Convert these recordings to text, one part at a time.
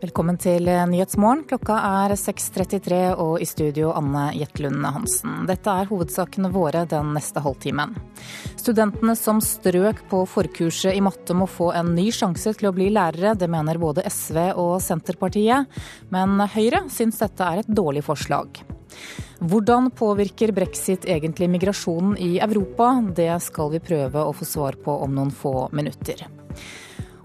Velkommen til Nyhetsmorgen. Klokka er 6.33 og i studio Anne Jetlund Hansen. Dette er hovedsakene våre den neste halvtimen. Studentene som strøk på forkurset i matte må få en ny sjanse til å bli lærere. Det mener både SV og Senterpartiet. Men Høyre syns dette er et dårlig forslag. Hvordan påvirker brexit egentlig migrasjonen i Europa? Det skal vi prøve å få svar på om noen få minutter.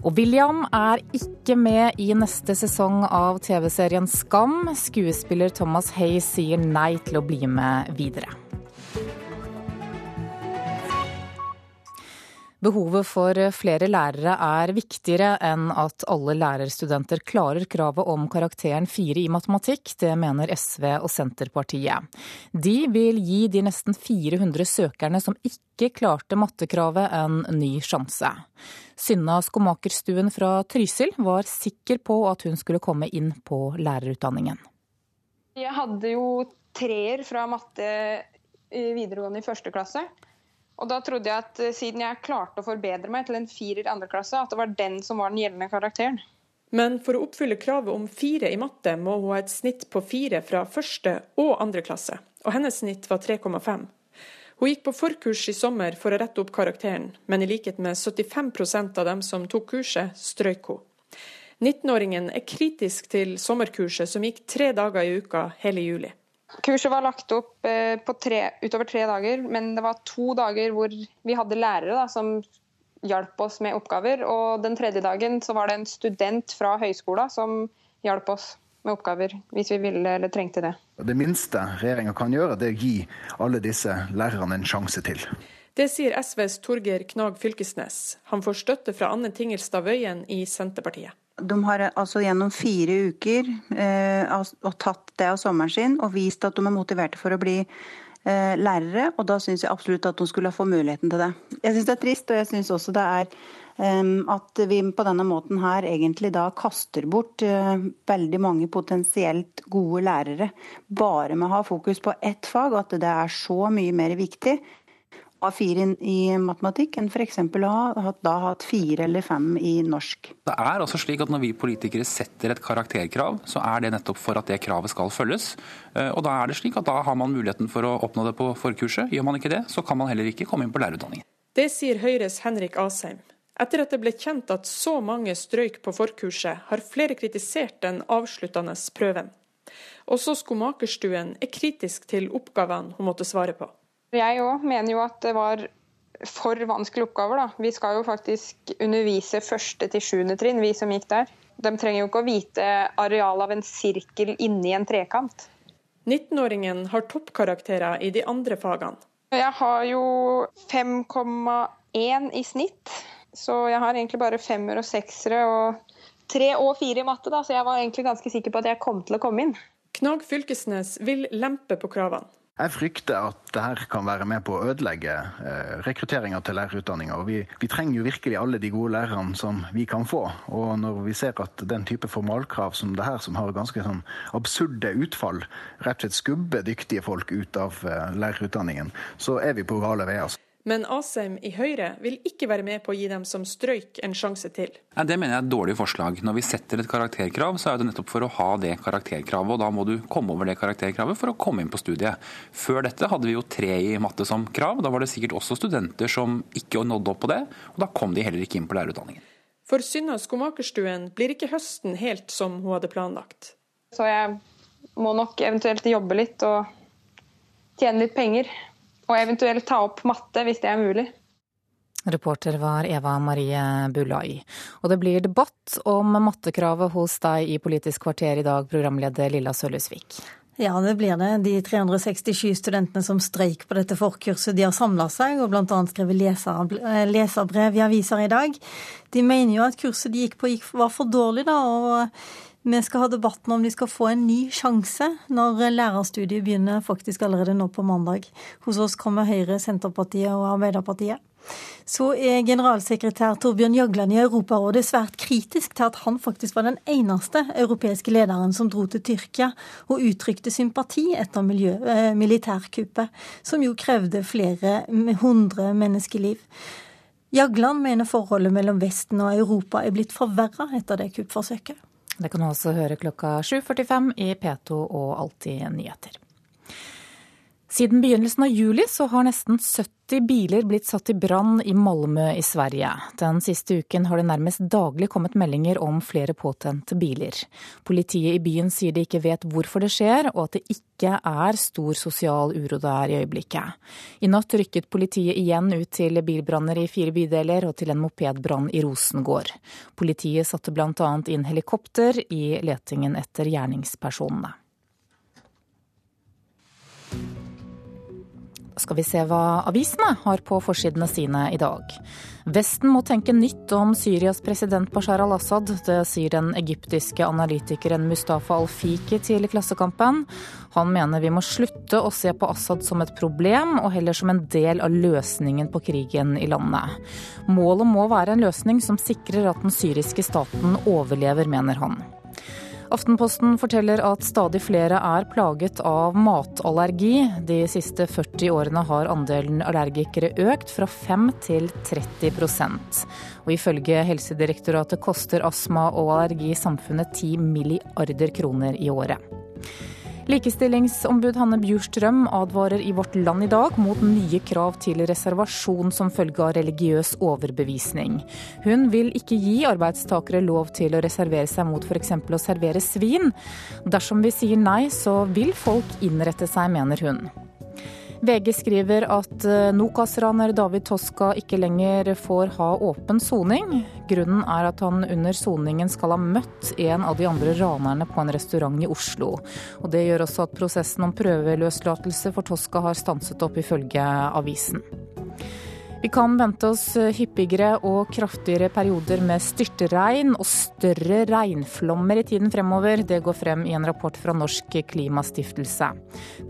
Og William er ikke med i neste sesong av TV-serien Skam. Skuespiller Thomas Hay sier nei til å bli med videre. Behovet for flere lærere er viktigere enn at alle lærerstudenter klarer kravet om karakteren fire i matematikk. Det mener SV og Senterpartiet. De vil gi de nesten 400 søkerne som ikke klarte mattekravet, en ny sjanse. Synna Skomakerstuen fra Trysil var sikker på at hun skulle komme inn på lærerutdanningen. Jeg hadde jo treer fra matte videregående i første klasse. Og da trodde jeg at eh, siden jeg klarte å forbedre meg til en firer i andre klasse, at det var den som var den gjeldende karakteren. Men for å oppfylle kravet om fire i matte, må hun ha et snitt på fire fra første og andre klasse. Og hennes snitt var 3,5. Hun gikk på forkurs i sommer for å rette opp karakteren, men i likhet med 75% av dem som tok kurset, strøyk hun. 19-åringen er kritisk til sommerkurset som gikk tre dager i uka hele juli. Kurset var lagt opp eh, tre, utover tre dager, men det var to dager hvor vi hadde lærere da, som hjalp oss med oppgaver. Og den tredje dagen så var det en student fra høyskolen som hjalp oss med oppgaver hvis vi ville eller trengte det. Det minste regjeringa kan gjøre, det er å gi alle disse lærerne en sjanse til. Det sier SVs Torgeir Knag Fylkesnes. Han får støtte fra Anne Tingelstad Wøien i Senterpartiet. De har altså gjennom fire uker eh, og tatt det av sommeren sin og vist at de er motiverte for å bli eh, lærere. Og da syns jeg absolutt at de skulle få muligheten til det. Jeg syns det er trist, og jeg syns også det er at vi på denne måten her egentlig da kaster bort uh, veldig mange potensielt gode lærere bare med å ha fokus på ett fag, og at det er så mye mer viktig ha fire i matematikk enn f.eks. å ha da hatt fire eller fem i norsk. Det er altså slik at Når vi politikere setter et karakterkrav, så er det nettopp for at det kravet skal følges. Eh, og Da er det slik at da har man muligheten for å oppnå det på forkurset. Gjør man ikke det, så kan man heller ikke komme inn på lærerutdanningen. Det sier Høyres Henrik Asheim. Etter at det ble kjent at så mange strøyk på forkurset, har flere kritisert den avsluttende prøven. Også Skomakerstuen er kritisk til oppgavene hun måtte svare på. Jeg òg mener jo at det var for vanskelige oppgaver. da. Vi skal jo faktisk undervise første til sjuende trinn, vi som gikk der. De trenger jo ikke å vite arealet av en sirkel inni en trekant. 19-åringen har toppkarakterer i de andre fagene. Jeg har jo 5,1 i snitt. Så jeg har egentlig bare femmer og seksere og tre og fire i matte, da, så jeg var egentlig ganske sikker på at jeg kom til å komme inn. Knag Fylkesnes vil lempe på kravene. Jeg frykter at dette kan være med på å ødelegge eh, rekrutteringa til lærerutdanninga. Vi, vi, trenger jo virkelig alle de gode lærerne som vi kan få. Og når vi ser at den type formalkrav som det her, som har ganske sånn absurde utfall, rett og slett skubber dyktige folk ut av eh, lærerutdanningen, så er vi på gale veier. Altså. Men Asheim i Høyre vil ikke være med på å gi dem som strøyk en sjanse til. Ja, det mener jeg er et dårlig forslag. Når vi setter et karakterkrav, så er det nettopp for å ha det karakterkravet. Og da må du komme over det karakterkravet for å komme inn på studiet. Før dette hadde vi jo tre i matte som krav. Da var det sikkert også studenter som ikke nådde opp på det, og da kom de heller ikke inn på lærerutdanningen. For Synna Skomakerstuen blir ikke høsten helt som hun hadde planlagt. Så jeg må nok eventuelt jobbe litt og tjene litt penger. Og eventuelt ta opp matte, hvis det er mulig. Reporter var Eva Marie Bulai. Og det blir debatt om mattekravet hos deg i Politisk kvarter i dag, programleder Lilla Sølhusvik. Ja, det blir det. De 367 studentene som streik på dette forkurset, de har samla seg og bl.a. skrevet eh, leserbrev i aviser i dag. De mener jo at kurset de gikk på var for dårlig, da. og vi skal ha debatten om de skal få en ny sjanse når lærerstudiet begynner faktisk allerede nå på mandag. Hos oss kommer Høyre, Senterpartiet og Arbeiderpartiet. Så er generalsekretær Torbjørn Jagland i Europarådet svært kritisk til at han faktisk var den eneste europeiske lederen som dro til Tyrkia og uttrykte sympati etter miljø, eh, militærkuppet, som jo krevde flere hundre menneskeliv. Jagland mener forholdet mellom Vesten og Europa er blitt forverra etter det kuppforsøket. Det kan du også høre klokka 7.45 i P2 og Alltid nyheter. Siden begynnelsen av juli så har nesten 70 biler blitt satt i brann i Malmö i Sverige. Den siste uken har det nærmest daglig kommet meldinger om flere påtente biler. Politiet i byen sier de ikke vet hvorfor det skjer, og at det ikke er stor sosial uro der i øyeblikket. I natt rykket politiet igjen ut til bilbranner i fire bydeler og til en mopedbrann i Rosengård. Politiet satte bl.a. inn helikopter i letingen etter gjerningspersonene. Skal vi se hva avisene har på forsidene sine i dag. Vesten må tenke nytt om Syrias president Bashar al-Assad. Det sier den egyptiske analytikeren Mustafa al-Fiki til Klassekampen. Han mener vi må slutte å se på Assad som et problem, og heller som en del av løsningen på krigen i landet. Målet må være en løsning som sikrer at den syriske staten overlever, mener han. Aftenposten forteller at stadig flere er plaget av matallergi. De siste 40 årene har andelen allergikere økt fra 5 til 30% Og ifølge Helsedirektoratet koster astma og allergi samfunnet 10 milliarder kroner i året. Likestillingsombud Hanne Bjurstrøm advarer i Vårt Land i dag mot nye krav til reservasjon som følge av religiøs overbevisning. Hun vil ikke gi arbeidstakere lov til å reservere seg mot f.eks. å servere svin. Dersom vi sier nei, så vil folk innrette seg, mener hun. VG skriver at eh, Nokas-raner David Toska ikke lenger får ha åpen soning. Grunnen er at han under soningen skal ha møtt en av de andre ranerne på en restaurant i Oslo. Og Det gjør også at prosessen om prøveløslatelse for Toska har stanset opp, ifølge avisen. Vi kan vente oss hyppigere og kraftigere perioder med styrtregn og større regnflommer i tiden fremover. Det går frem i en rapport fra Norsk Klimastiftelse.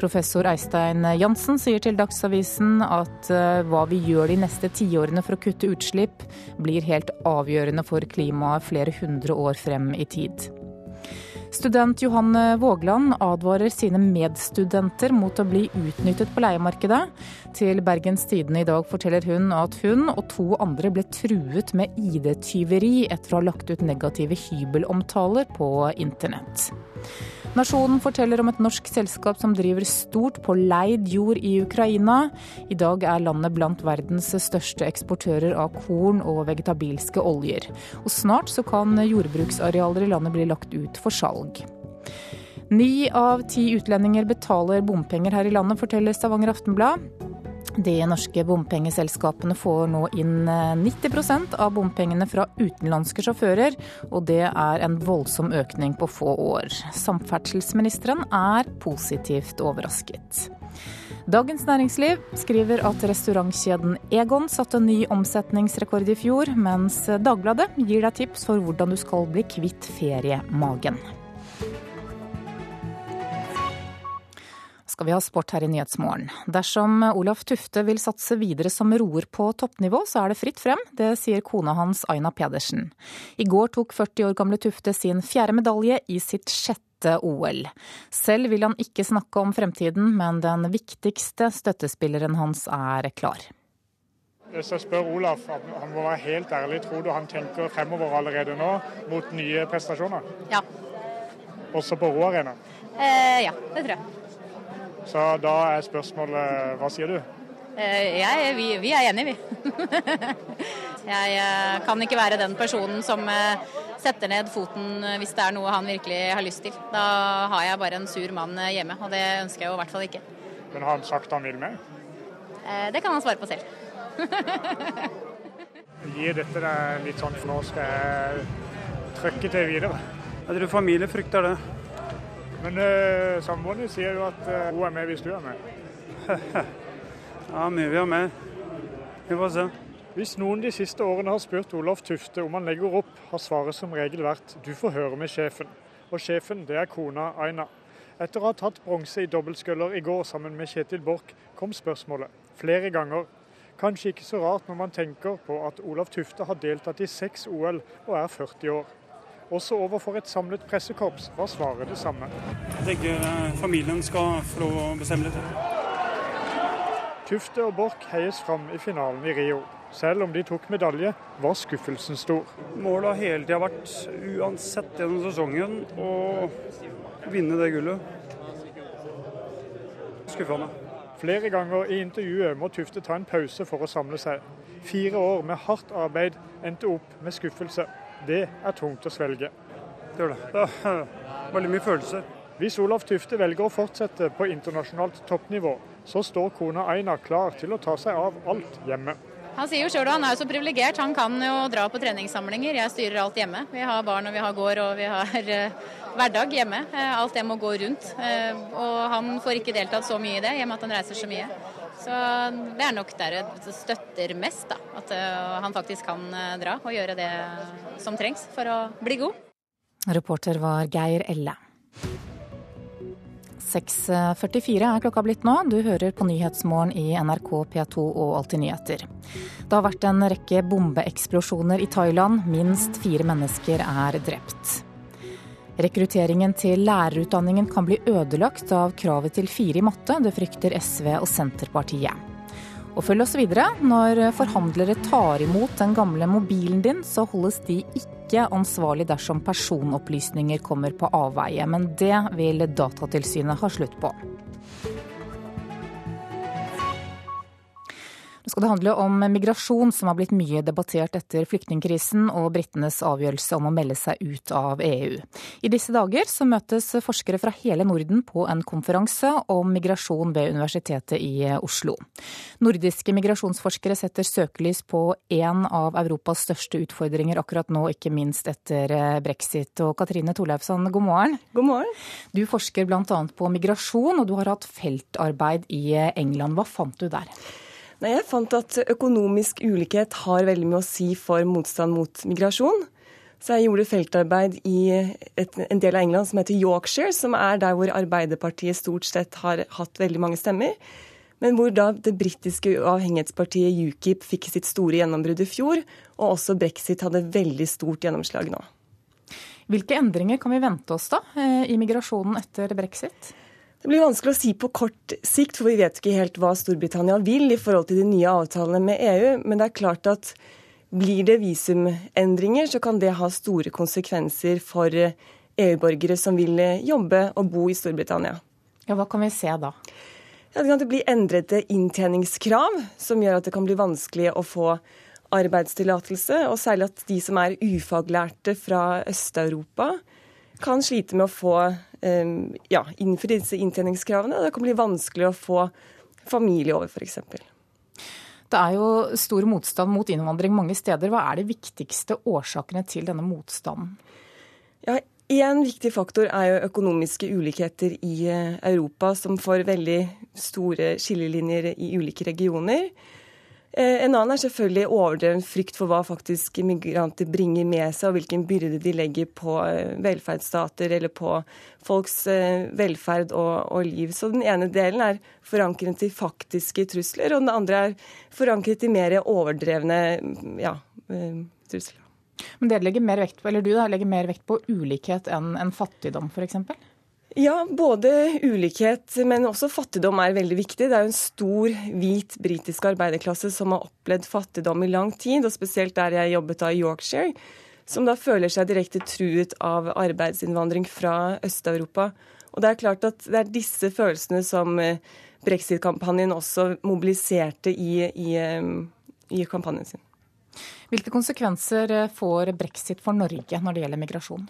Professor Eistein Jansen sier til Dagsavisen at eh, hva vi gjør de neste tiårene for å kutte utslipp, blir helt avgjørende for klimaet flere hundre år frem i tid. Student Johanne Vågland advarer sine medstudenter mot å bli utnyttet på leiemarkedet. Til Bergens Tidende i dag forteller hun at hun og to andre ble truet med ID-tyveri etter å ha lagt ut negative hybelomtaler på internett. Nasjonen forteller om et norsk selskap som driver stort på leid jord i Ukraina. I dag er landet blant verdens største eksportører av korn og vegetabilske oljer. Og snart så kan jordbruksarealer i landet bli lagt ut for salg. Ni av ti utlendinger betaler bompenger her i landet, forteller Stavanger Aftenblad. De norske bompengeselskapene får nå inn 90 eh, av bompengene fra utenlandske sjåfører, og det er en voldsom økning på få år. Samferdselsministeren er positivt overrasket. Dagens Næringsliv skriver at restaurantkjeden Egon satte ny omsetningsrekord i fjor, mens Dagbladet gir deg tips for hvordan du skal bli kvitt feriemagen. Skal vi ha sport her i Nyhetsmorgen. Dersom Olaf Tufte vil satse videre som roer på toppnivå, så er det fritt frem. Det sier kona hans Aina Pedersen. I går tok 40 år gamle Tufte sin fjerde medalje i sitt sjette OL. Selv vil han ikke snakke om fremtiden, men den viktigste støttespilleren hans er klar. Hvis jeg spør Olaf, han må være helt ærlig, tror du han tenker fremover allerede nå mot nye prestasjoner? Ja. Også på roarena? Eh, ja, det tror jeg. Så da er spørsmålet hva sier du? Eh, jeg, vi, vi, er enige, vi. jeg eh, kan ikke være den personen som eh, setter ned foten hvis det er noe han virkelig har lyst til. Da har jeg bare en sur mann hjemme, og det ønsker jeg jo i hvert fall ikke. Men har han sagt han vil med? Det kan han svare på selv. Gir dette deg litt sånn for nå skal jeg trykke til videre? Jeg tror familie frykter det. Men uh, samboeren sier jo at uh, hun er med hvis du er med. ja, mye vi er med. Vi får se. Hvis noen de siste årene har spurt Olaf Tufte om han legger opp, har svaret som regel vært du får høre med sjefen. Og sjefen, det er kona Aina. Etter å ha tatt bronse i dobbeltsculler i går sammen med Kjetil Borch, kom spørsmålet flere ganger. Kanskje ikke så rart når man tenker på at Olaf Tufte har deltatt i seks OL og er 40 år. Også overfor et samlet pressekorps var svaret det samme. Jeg tenker eh, familien skal få lov å bestemme litt. Tufte og Borch heies fram i finalen i Rio. selv om de tok medalje, var skuffelsen stor. Målet har hele tida vært, uansett gjennom sesongen, å vinne det gullet. Skuffende. Flere ganger i intervjuet må Tufte ta en pause for å samle seg. Fire år med hardt arbeid endte opp med skuffelse. Det er tungt å svelge. Det gjør det. Det er veldig mye følelser. Hvis Olav Tufte velger å fortsette på internasjonalt toppnivå, så står kona Aina klar til å ta seg av alt hjemme. Han sier jo sjøl han er jo så privilegert. Han kan jo dra på treningssamlinger. Jeg styrer alt hjemme. Vi har barn og vi har gård og vi har uh, hverdag hjemme. Uh, alt det må gå rundt. Uh, og han får ikke deltatt så mye i det, i og med at han reiser så mye. Så det er nok der det støtter mest, da. At han faktisk kan dra og gjøre det som trengs for å bli god. Reporter var Geir Elle. 6.44 er klokka blitt nå. Du hører på Nyhetsmorgen i NRK P2 og Alltid nyheter. Det har vært en rekke bombeeksplosjoner i Thailand. Minst fire mennesker er drept. Rekrutteringen til lærerutdanningen kan bli ødelagt av kravet til fire i matte. Det frykter SV og Senterpartiet. Og følg oss videre. Når forhandlere tar imot den gamle mobilen din, så holdes de ikke ansvarlig dersom personopplysninger kommer på avveie. Men det vil Datatilsynet ha slutt på. Nå skal det handle om migrasjon, som har blitt mye debattert etter flyktningkrisen og britenes avgjørelse om å melde seg ut av EU. I disse dager så møtes forskere fra hele Norden på en konferanse om migrasjon ved Universitetet i Oslo. Nordiske migrasjonsforskere setter søkelys på en av Europas største utfordringer akkurat nå, ikke minst etter brexit. Og Katrine Torleifsson, god morgen. God morgen. Du forsker bl.a. på migrasjon, og du har hatt feltarbeid i England. Hva fant du der? Nei, Jeg fant at økonomisk ulikhet har veldig mye å si for motstand mot migrasjon. Så jeg gjorde feltarbeid i et, en del av England som heter Yorkshire, som er der hvor Arbeiderpartiet stort sett har hatt veldig mange stemmer. Men hvor da det britiske avhengighetspartiet UKIP fikk sitt store gjennombrudd i fjor, og også brexit hadde veldig stort gjennomslag nå. Hvilke endringer kan vi vente oss da eh, i migrasjonen etter brexit? Det blir vanskelig å si på kort sikt, for vi vet ikke helt hva Storbritannia vil i forhold til de nye avtalene med EU. Men det er klart at blir det visumendringer, så kan det ha store konsekvenser for EU-borgere som vil jobbe og bo i Storbritannia. Ja, Hva kan vi se da? Ja, det kan bli endrede inntjeningskrav, som gjør at det kan bli vanskelig å få arbeidstillatelse. Og særlig at de som er ufaglærte fra Øst-Europa, kan slite med å få ja, innfri disse inntjeningskravene. Det kan bli vanskelig å få familie over, f.eks. Det er jo stor motstand mot innvandring mange steder. Hva er de viktigste årsakene til denne motstanden? Ja, En viktig faktor er jo økonomiske ulikheter i eh, Europa, som får veldig store skillelinjer i ulike regioner. Eh, en annen er selvfølgelig overdreven frykt for hva faktisk migranter bringer med seg, og hvilken byrde de legger på eh, velferdsstater eller på folks eh, velferd og, og, liv. Så den ene delen er forankret i faktiske trusler, og den andre er forankret i mer overdrevne ja, trusler. Men dere legger mer vekt på, eller du da, legger mer vekt på ulikhet enn en fattigdom, f.eks.? Ja, både ulikhet, men også fattigdom er veldig viktig. Det er jo en stor, hvit britisk arbeiderklasse som har opplevd fattigdom i lang tid, og spesielt der jeg jobbet da i Yorkshire, som da føler seg direkte truet av arbeidsinnvandring fra Øst-Europa. Og det er klart at det er disse følelsene som eh, brexit-kampanjen også mobiliserte i, i, eh, i kampanjen sin. Hvilke konsekvenser eh, får brexit for Norge når det gjelder migrasjon?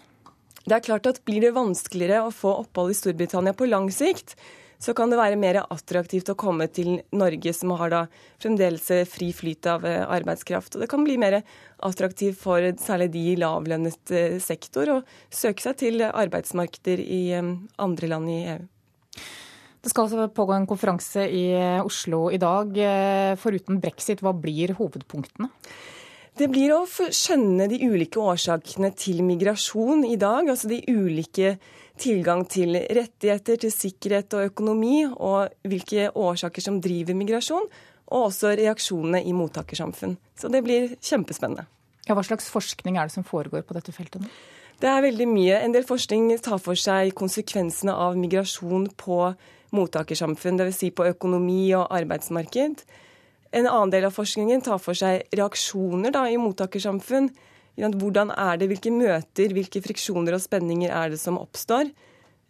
Det er klart at Blir det vanskeligere å få opphold i Storbritannia på lang sikt, så kan det være mer attraktivt å komme til Norge, som har da fremdeles fri flyt av eh, arbeidskraft. Og det kan bli mer attraktivt for særlig de i lavlønnet eh, sektor å søke seg til arbeidsmarkeder i eh, andre land i EU. Det skal altså pågå en konferanse i Oslo i dag. Foruten brexit, hva blir hovedpunktene? Det blir å skjønne de ulike årsakene til migrasjon i dag. Altså de ulike tilgang til rettigheter, til sikkerhet og økonomi, og hvilke årsaker som driver migrasjon. Og også reaksjonene i mottakersamfunn. Så det blir kjempespennende. Ja, hva slags forskning er det som foregår på dette feltet nå? Det er veldig mye. En del forskning tar for seg konsekvensene av migrasjon på mottakersamfunn, dvs. Si på økonomi og arbeidsmarked. En annen del av forskningen tar for seg reaksjoner da, i mottakersamfunn. Hvordan er det, Hvilke møter, hvilke friksjoner og spenninger er det som oppstår?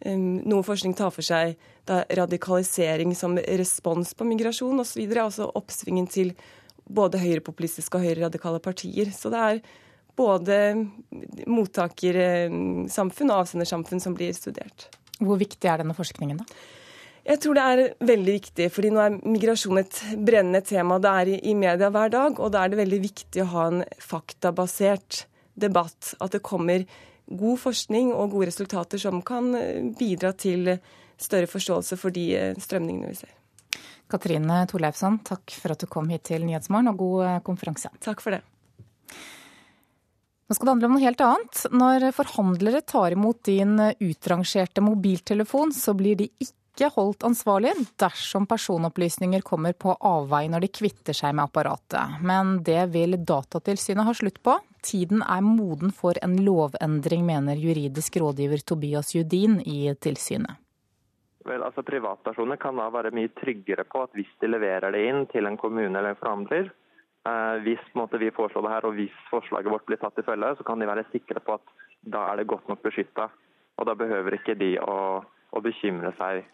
Noe forskning tar for seg radikalisering som respons på migrasjon osv. Altså oppsvingen til både høyrepopulistiske og høyreradikale partier. Så det er både mottakersamfunn og avsendersamfunn som blir studert. Hvor viktig er denne forskningen, da? Jeg tror det er veldig viktig, fordi nå er migrasjon et brennende tema. Det er i, media hver dag, og da er det veldig viktig å ha en faktabasert debatt. At det kommer god forskning og gode resultater som kan bidra til større forståelse for de strømningene vi ser. Katrine Torleifsson, takk for at du kom hit til Nyhetsmorgen, og god eh, konferanse. Takk for det. Nå skal det handle om noe helt annet. Når forhandlere tar imot din utrangerte mobiltelefon, så blir de ikke holdt ansvarlig dersom personopplysninger kommer på avveie når de kvitter seg med apparatet. Men det vil Datatilsynet ha slutt på. Tiden er moden for en lovendring, mener juridisk rådgiver Tobias Judin i tilsynet. Vel, altså Privatpersoner kan da være mye tryggere på at hvis de leverer det inn til en kommune eller en forhandler, eh, hvis måte, vi foreslår det her og hvis forslaget vårt blir tatt i følge, så kan de være sikre på at da er det godt nok beskytta. Og da behøver ikke de å, å, bekymre seg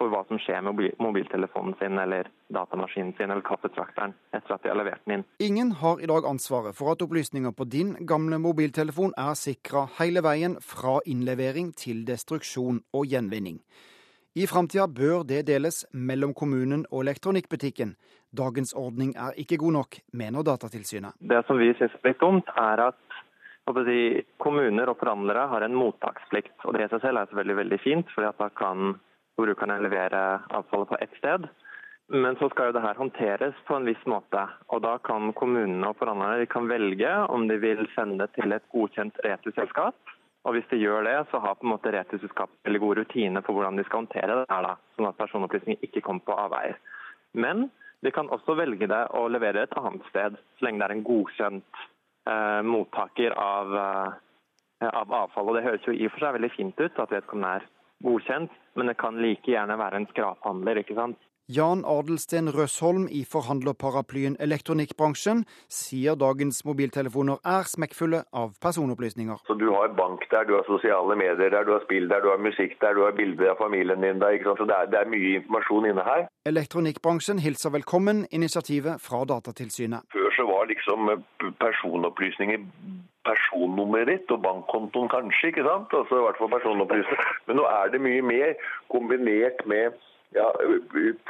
for hva som skjer med mobiltelefonen sin eller datamaskinen sin eller kaffetrakteren etter at de har levert den inn. Ingen har i dag ansvaret for at opplysninger på din gamle mobiltelefon er sikra hele veien fra innlevering til destruksjon og gjenvinning. I framtida bør det deles mellom kommunen og elektronikkbutikken. Dagens ordning er ikke god nok, mener Datatilsynet. Det som vi syns er dumt, er at kommuner og forhandlere har en mottaksplikt. og Det i seg selv er selvfølgelig veldig fint, for da kan brukerne levere avfallet på ett sted. Men så skal jo det her håndteres på en viss måte. og Da kan kommunene og forhandlerne velge om de vil sende det til et godkjent returselskap og Hvis de gjør det, så har på en måte Returselskapet veldig gode rutiner for hvordan de skal håndtere det, her da, sånn at personopplysninger ikke kommer på avveier. Men de kan også velge det å levere et annet sted, så lenge det er en godkjent eh, mottaker av, eh, av, avfall. Og Det høres jo i og for seg veldig fint ut at vedkommende er godkjent, men det kan like gjerne være en skraphandler. ikke sant? Jan Adelsten Røsholm i forhandlerparaplyen Elektronikkbransjen sier dagens mobiltelefoner er smekkfulle av personopplysninger. Så Du har bank der, du har sosiale medier der, du har spill der, du har musikk der, du har bilder av familien din der. Så det er, det er mye informasjon inne her. Elektronikkbransjen hilser velkommen initiativet fra Datatilsynet. Før så var liksom personopplysninger personnummeret ditt og bankkontoen kanskje, ikke sant? Altså i hvert fall personopplysninger. Men nå er det mye mer kombinert med ja,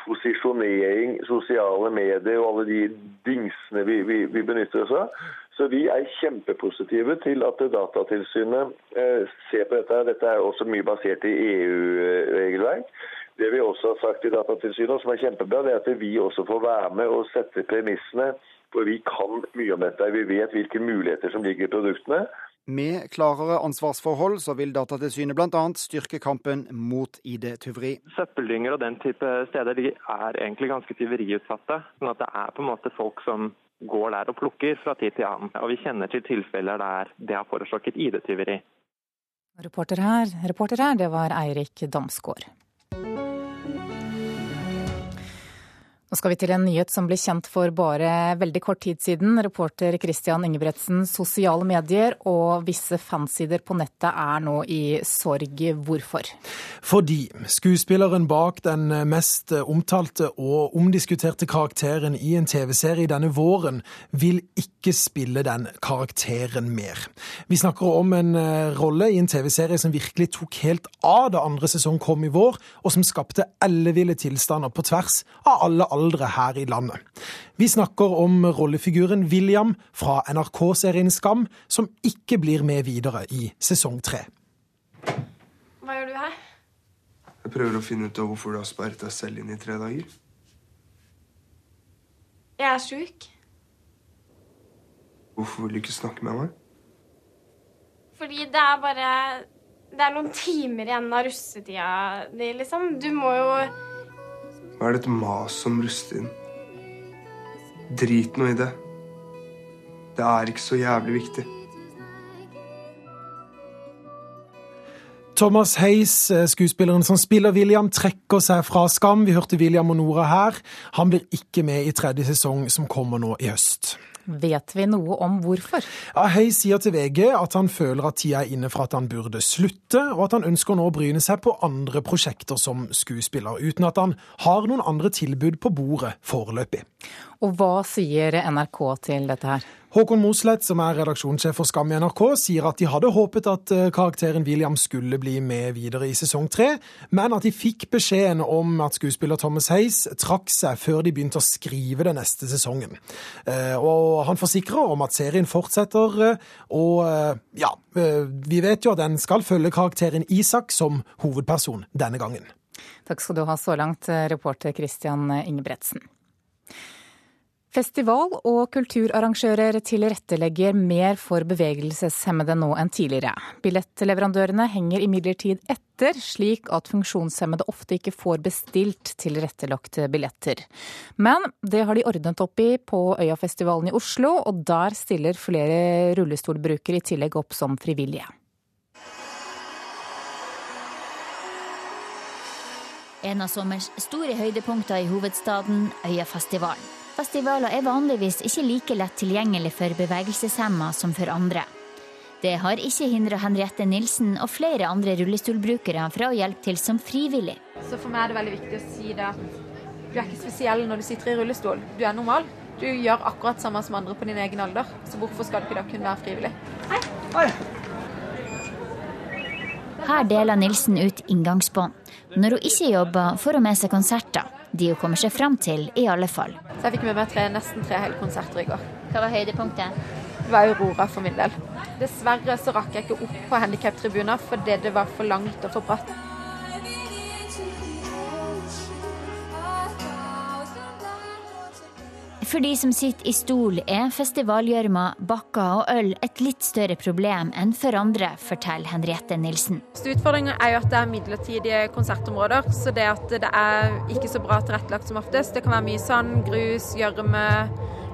posisjonering, sosiale medier og alle de dingsene vi, vi, vi, benytter oss av. Så vi er kjempepositive til at Datatilsynet eh, ser på dette. Dette er også mye basert i EU-regelverk. Det vi også har sagt i Datatilsynet, som er kjempebra, det er at vi også får være med og sette premissene. For vi kan mye om dette. Vi vet hvilke muligheter som ligger i produktene. Med klarere ansvarsforhold så vil Datatilsynet bl.a. styrke kampen mot ID-tyveri. Søppeldynger og den type steder de er egentlig ganske tyveriutsatte. sånn at det er på en måte folk som går der og plukker fra tid til annen. Og vi kjenner til tilfeller der det har forårsaket ID-tyveri. Reporter her, reporter her, det var Eirik Damsgaard. Nå skal vi til en nyhet som ble kjent for bare veldig kort tid siden. Reporter Christian Ingebretsen, sosiale medier og visse fansider på nettet er nå i sorg. Hvorfor? Fordi skuespilleren bak den mest omtalte og omdiskuterte karakteren i en TV-serie denne våren vil ikke spille den karakteren mer. Vi snakker om en eh, rolle i en TV-serie som virkelig tok helt av da andre sesong kom i vår, og som skapte elleville tilstander på tvers av alle aldre aldre her i landet. Vi snakker om rollefiguren William fra NRK-serien Skam, som ikke blir med videre i sesong tre. Hva gjør du her? Jeg prøver å finne ut av hvorfor du har sperret deg selv inn i tre dager. Jeg er sjuk. Hvorfor vil du ikke snakke med meg? Fordi det er bare Det er noen timer igjen av russetida di, liksom. Du må jo hva er det et mas om inn. Drit nå i det. Det er ikke så jævlig viktig. Thomas Hayes, eh, skuespilleren som spiller William, trekker seg fra Skam. Vi hørte William og Nora her. Han blir ikke med i tredje sesong, som kommer nå i høst. Vet vi noe om hvorfor? Ja, Hayes sier til VG at han føler at tida er inne for at han burde slutte, og at han ønsker nå å bryne seg på andre prosjekter som skuespiller, uten at han har noen andre tilbud på bordet foreløpig. Og hva sier NRK til dette her? Håkon Mosleth, som er redaksjonssjef for Skam i NRK, sier at de hadde håpet at eh, karakteren William skulle bli med videre i sesong tre, men at de fikk beskjeden om at skuespiller Thomas Hayes trakk seg før de begynte å skrive den neste sesongen. Eh, og han forsikrer om at serien fortsetter, eh, og ja, vi vet jo at den skal følge karakteren Isak som hovedperson denne gangen. Takk skal du ha så langt, reporter Christian Ingebretsen. Festival- og kulturarrangører tilrettelegger mer for bevegelseshemmede nå enn tidligere. Billettleverandørene henger imidlertid etter, slik at funksjonshemmede ofte ikke får bestilt tilrettelagte billetter. Men det har de ordnet opp i på Øyafestivalen i Oslo, og der stiller flere rullestolbrukere i tillegg opp som frivillige. En av sommers store høydepunkter i hovedstaden, Øyafestivalen. Festivaler er vanligvis ikke like lett tilgjengelig for bevegelseshemma som for andre. Det har ikke hindra Henriette Nilsen og flere andre rullestolbrukere fra å hjelpe til som frivillig. Så For meg er det veldig viktig å si det at du er ikke spesiell når du sitter i rullestol. Du er normal. Du gjør akkurat samme som andre på din egen alder. Så hvorfor skal du ikke da kunne være frivillig? Hei. Hei. Her deler Nilsen ut inngangsbånd. Når hun ikke jobber, får hun med seg konserter de hun kommer seg fram til, i alle fall. Så jeg fikk med meg tre, nesten tre hele konserter i går. Hva var høydepunktet? Det var Aurora for min del. Dessverre så rakk jeg ikke opp på handikaptribuner fordi det var for langt og for bratt. For de som sitter i stol, er festivalgjørma, bakker og øl et litt større problem enn for andre, forteller Henriette Nilsen. Utfordringa er jo at det er midlertidige konsertområder, så det at det er ikke så bra tilrettelagt som oftest. Det kan være mye sand, grus, gjørme.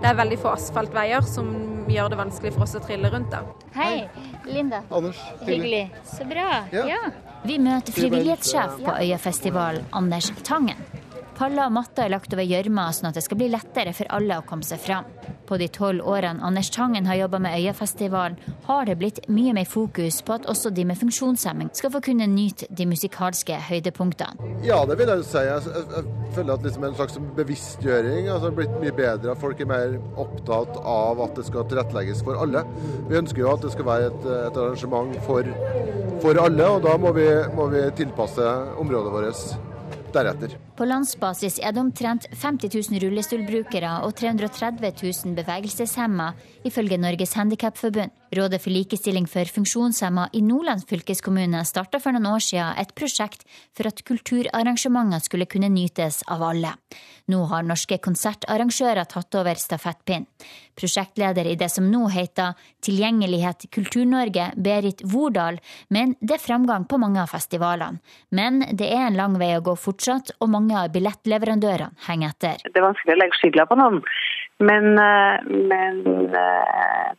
Det er veldig få asfaltveier som gjør det vanskelig for oss å trille rundt. da. Hei, Linda. Anders. Hyggelig. Så bra. Ja. ja. Vi møter frivillighetssjef på Øyafestivalen, Anders Tangen. Paller og matter er lagt over gjørma, sånn at det skal bli lettere for alle å komme seg fram. På de tolv årene Anders Tangen har jobba med Øyafestivalen, har det blitt mye mer fokus på at også de med funksjonshemming skal få kunne nyte de musikalske høydepunktene. Ja, det vil jeg jo si. Jeg, føler at liksom en slags bevisstgjøring altså blitt mye bedre. Folk er mer opptatt av at det skal tilrettelegges for alle. Vi ønsker jo at det skal være et, et arrangement for, for alle, og da må vi, må vi tilpasse området vårt deretter. På landsbasis er det omtrent 50 000 rullestolbrukere og 330 000 bevegelseshemma, ifølge Norges Handikapforbund. Rådet for likestilling for funksjonshemma i Nordland fylkeskommune starta for noen år siden et prosjekt for at kulturarrangementer skulle kunne nytes av alle. Nå har norske konsertarrangører tatt over stafettpinnen. Prosjektleder i det som nå heter Tilgjengelighet Kultur-Norge, Berit Vordal, men det er framgang på mange av festivalene. Men det er en lang vei å gå fortsatt, og mange av billettleverandørene henger etter. Det er vanskelig å legge skylda på noen. Men, eh, men eh,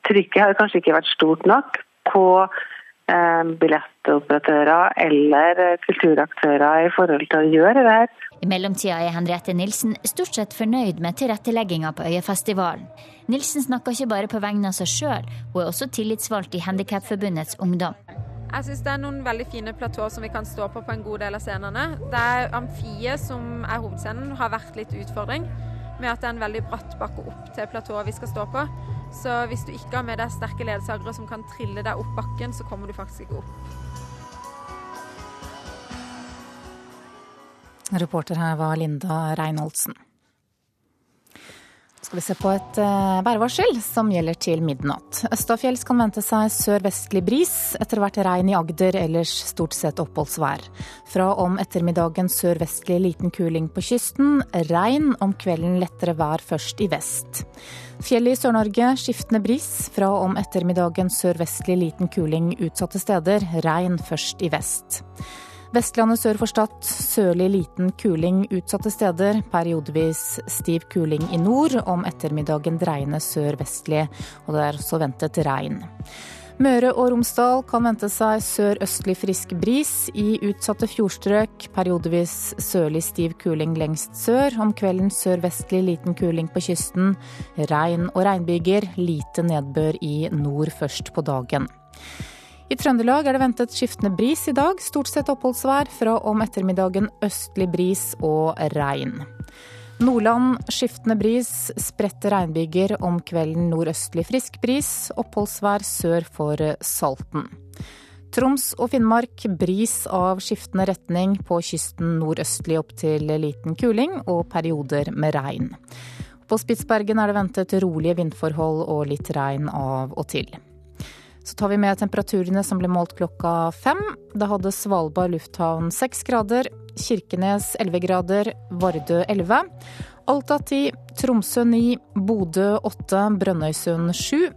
trykket har kanskje ikke vært stort nok på eh, billettoperatører eller kulturaktører i forhold til å gjøre det her. I mellomtida er Henriette Nilsen stort sett fornøyd med tilrettelegginga på Øyafestivalen. Nilsen snakker ikke bare på vegne av seg sjøl, hun er også tillitsvalgt i Handikapforbundets Ungdom. Jeg syns det er noen veldig fine platåer som vi kan stå på på en god del av scenene. Det er Amfiet som er hovedscenen, har vært litt utfordring med at det er en veldig bratt bakke opp til platået vi skal stå på. Så hvis du ikke har med deg sterke ledsagere som kan trille deg opp bakken, så kommer du faktisk ikke opp. Reporter her var Linda Reinholdsen skal vi se på et uh, værvarsel som gjelder til midnatt. Østafjells kan vente seg sørvestlig bris, etter hvert regn i Agder, ellers stort sett oppholdsvær. Fra om ettermiddagen sørvestlig liten kuling på kysten, regn, om kvelden lettere vær først i vest. Fjellet i Sør-Norge skiftende bris, fra om ettermiddagen sørvestlig liten kuling utsatte steder, regn først i vest. Vestlandet sør for Stad sørlig liten kuling utsatte steder. Periodevis stiv kuling i nord. Om ettermiddagen dreiende sørvestlig, og det er også ventet regn. Møre og Romsdal kan vente seg sørøstlig frisk bris. I utsatte fjordstrøk periodevis sørlig stiv kuling lengst sør. Om kvelden sørvestlig liten kuling på kysten. Regn og regnbyger. Lite nedbør i nord først på dagen. I Trøndelag er det ventet skiftende bris i dag. Stort sett oppholdsvær. Fra om ettermiddagen østlig bris og regn. Nordland skiftende bris, spredte regnbyger. Om kvelden nordøstlig frisk bris. Oppholdsvær sør for Salten. Troms og Finnmark bris av skiftende retning. På kysten nordøstlig opp til liten kuling og perioder med regn. På Spitsbergen er det ventet rolige vindforhold og litt regn av og til. Så tar vi med temperaturene som ble målt klokka fem. Da hadde Svalbard lufthavn seks grader. Kirkenes 11 grader, Vardø 11. Alta ti, Tromsø ni, Bodø åtte, Brønnøysund sju.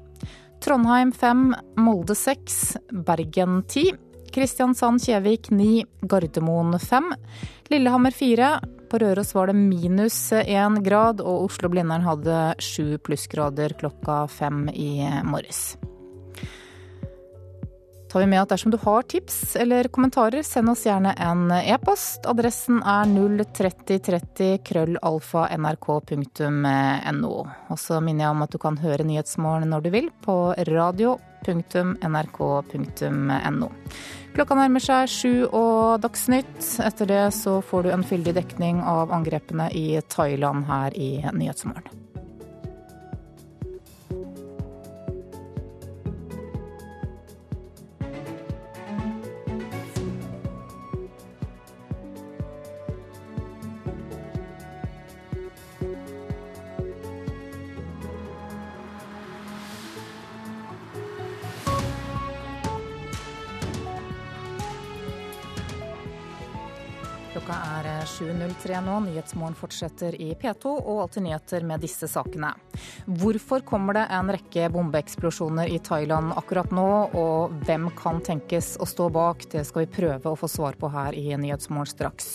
Trondheim fem, Molde seks, Bergen ti. Kristiansand-Kjevik ni, Gardermoen fem. Lillehammer fire. På Røros var det minus én grad, og Oslo-Blindern hadde sju plussgrader klokka fem i morges tar vi med at dersom du har tips eller kommentarer, send oss gjerne en e-post. Adressen er 03030 krøllalfa nrk.no. Og så minner jeg om at du kan høre Nyhetsmorgen når du vil på radio.nrk.no. Klokka nærmer seg sju og Dagsnytt. Etter det så får du en fyldig dekning av angrepene i Thailand her i Nyhetsmorgen. Er 7.03 nå. Nyhetsmorgen fortsetter i P2 og Alltid nyheter med disse sakene. Hvorfor kommer det en rekke bombeeksplosjoner i Thailand akkurat nå, og hvem kan tenkes å stå bak? Det skal vi prøve å få svar på her i Nyhetsmorgen straks.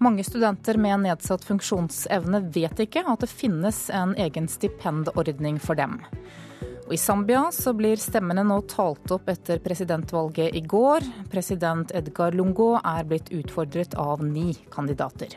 Mange studenter med nedsatt funksjonsevne vet ikke at det finnes en egen stipendordning for dem. Og I Zambia så blir stemmene nå talt opp etter presidentvalget i går. President Edgar Lungo er blitt utfordret av ni kandidater.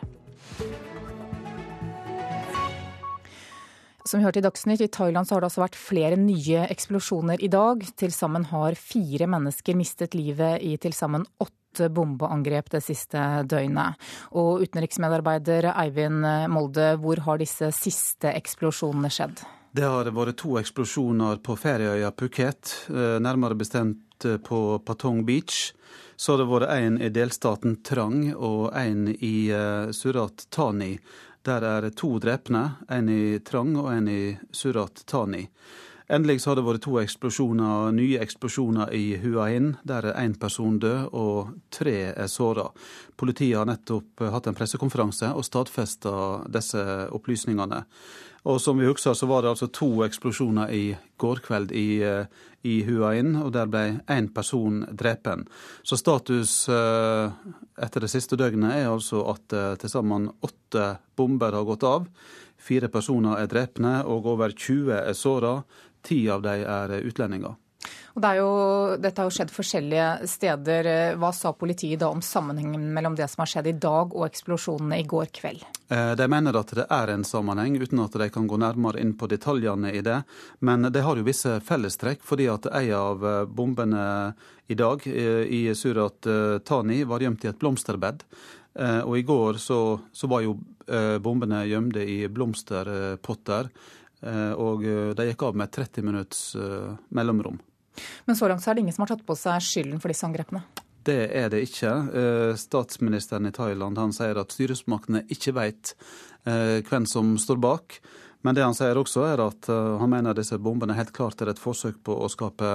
Som vi hørte i Dagsnytt, i Thailand har det altså vært flere nye eksplosjoner i dag. Til sammen har fire mennesker mistet livet i til sammen åtte bombeangrep det siste døgnet. Og utenriksmedarbeider Eivind Molde, hvor har disse siste eksplosjonene skjedd? Det har vært to eksplosjoner på ferieøya Phuket, eh, nærmere bestemt eh, på Patong Beach. Så har det vært en i delstaten Trang og en i eh, Surat Thani. Der er to drepne, en i Trang og en i Surat Thani. Endelig har det vært to eksplosjoner, nye eksplosjoner i Hua Hin, der er én person død og tre er såra. Politiet har nettopp hatt en pressekonferanse og stadfesta disse opplysningene. Og som vi husker, så var det altså to eksplosjoner i går kveld i, eh, i Hua Inn, og der ble én person drepen. Så status eh, etter det siste døgnet er altså at eh, til sammen åtte bomber har gått av. Fire personer er drepne, og over 20 er såra. Ti av dem er utlendinger. Og det jo, dette har jo skjedd forskjellige steder. Hva sa politiet da om sammenhengen mellom det som har skjedd i dag og eksplosjonene i går kveld? Eh, de mener at det er en sammenheng, uten at de kan gå nærmere inn på detaljene i det. Men det har jo visse fellestrekk, fordi at en av eh, bombene i dag eh, i Surat Tani var gjemt i et blomsterbed. Og i går så, så var jo bombene gjemte i blomsterpotter. Og de gikk av med 30 minutts mellomrom. Men så langt så er det ingen som har tatt på seg skylden for disse angrepene? Det er det ikke. Eh, statsministeren i Thailand han sier at styresmaktene ikke vet eh, hvem som står bak. Men det han sier også er at eh, han mener disse bombene helt klart er et forsøk på å skape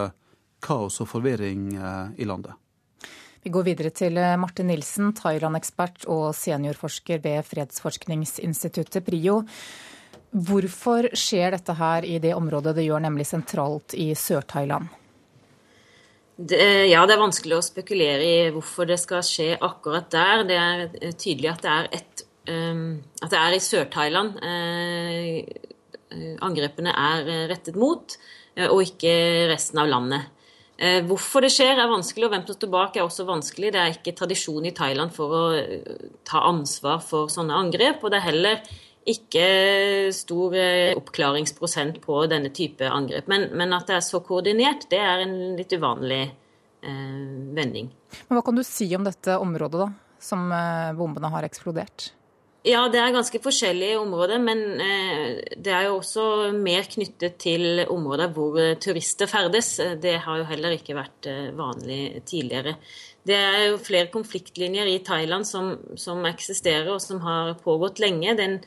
kaos og forvirring i landet. Vi går videre til Marte Nilsen, Thailand-ekspert og seniorforsker ved fredsforskningsinstituttet PRIO. Hvorfor skjer dette her i det området det gjør, nemlig sentralt i Sør-Thailand? Det, ja, det er vanskelig å spekulere i hvorfor det skal skje akkurat der. Det er eh, tydelig at det er, et, um, at det er i Sør-Thailand uh, angrepene er rettet mot, uh, og ikke resten av landet. Uh, hvorfor det skjer er vanskelig, og hvem som står bak er også vanskelig. Det er ikke tradisjon i Thailand for å eh, ta ansvar for sånne angrep. Og det er heller ikke stor eh, oppklaringsprosent på denne type angrep. Men, men at det er så koordinert, det er en litt uvanlig eh, vending. Men Hva kan du si om dette området, da, som bombene har eksplodert? Ja, det er ganske forskjellige områder, men eh, det er jo også mer knyttet til områder hvor eh, turister ferdes. Det har jo heller ikke vært eh, vanlig tidligere. Det er jo flere konfliktlinjer i Thailand som, som eksisterer og som har pågått lenge. Den,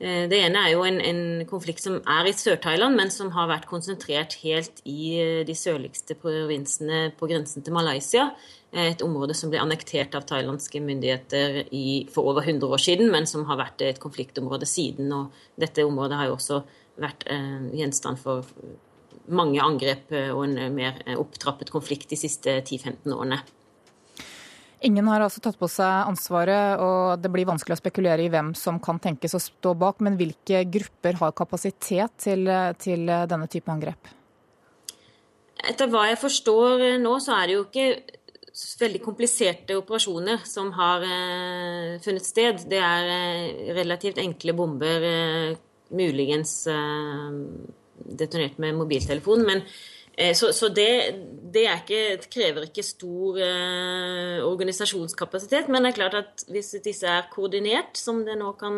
det ene er jo en, en konflikt som er i Sør-Thailand, men som har vært konsentrert helt i de sørligste provinsene på grensen til Malaysia et område som ble annektert av thailandske myndigheter i, for over 100 år siden, men som har vært et konfliktområde siden. Og dette området har jo også vært eh, gjenstand for mange angrep eh, og en mer opptrappet konflikt de siste 10-15 årene. Ingen har altså tatt på seg ansvaret, og det blir vanskelig å spekulere i hvem som kan tenkes å stå bak. Men hvilke grupper har kapasitet til, til denne type angrep? Etter hva jeg forstår nå, så er det jo ikke veldig kompliserte operasjoner som har eh, funnet sted. Det er eh, relativt enkle bomber, eh, muligens eh, detonert med mobiltelefon. Men, eh, så, så det, det ikke, krever ikke stor eh, organisasjonskapasitet. Men det er klart at hvis disse er koordinert, som det nå kan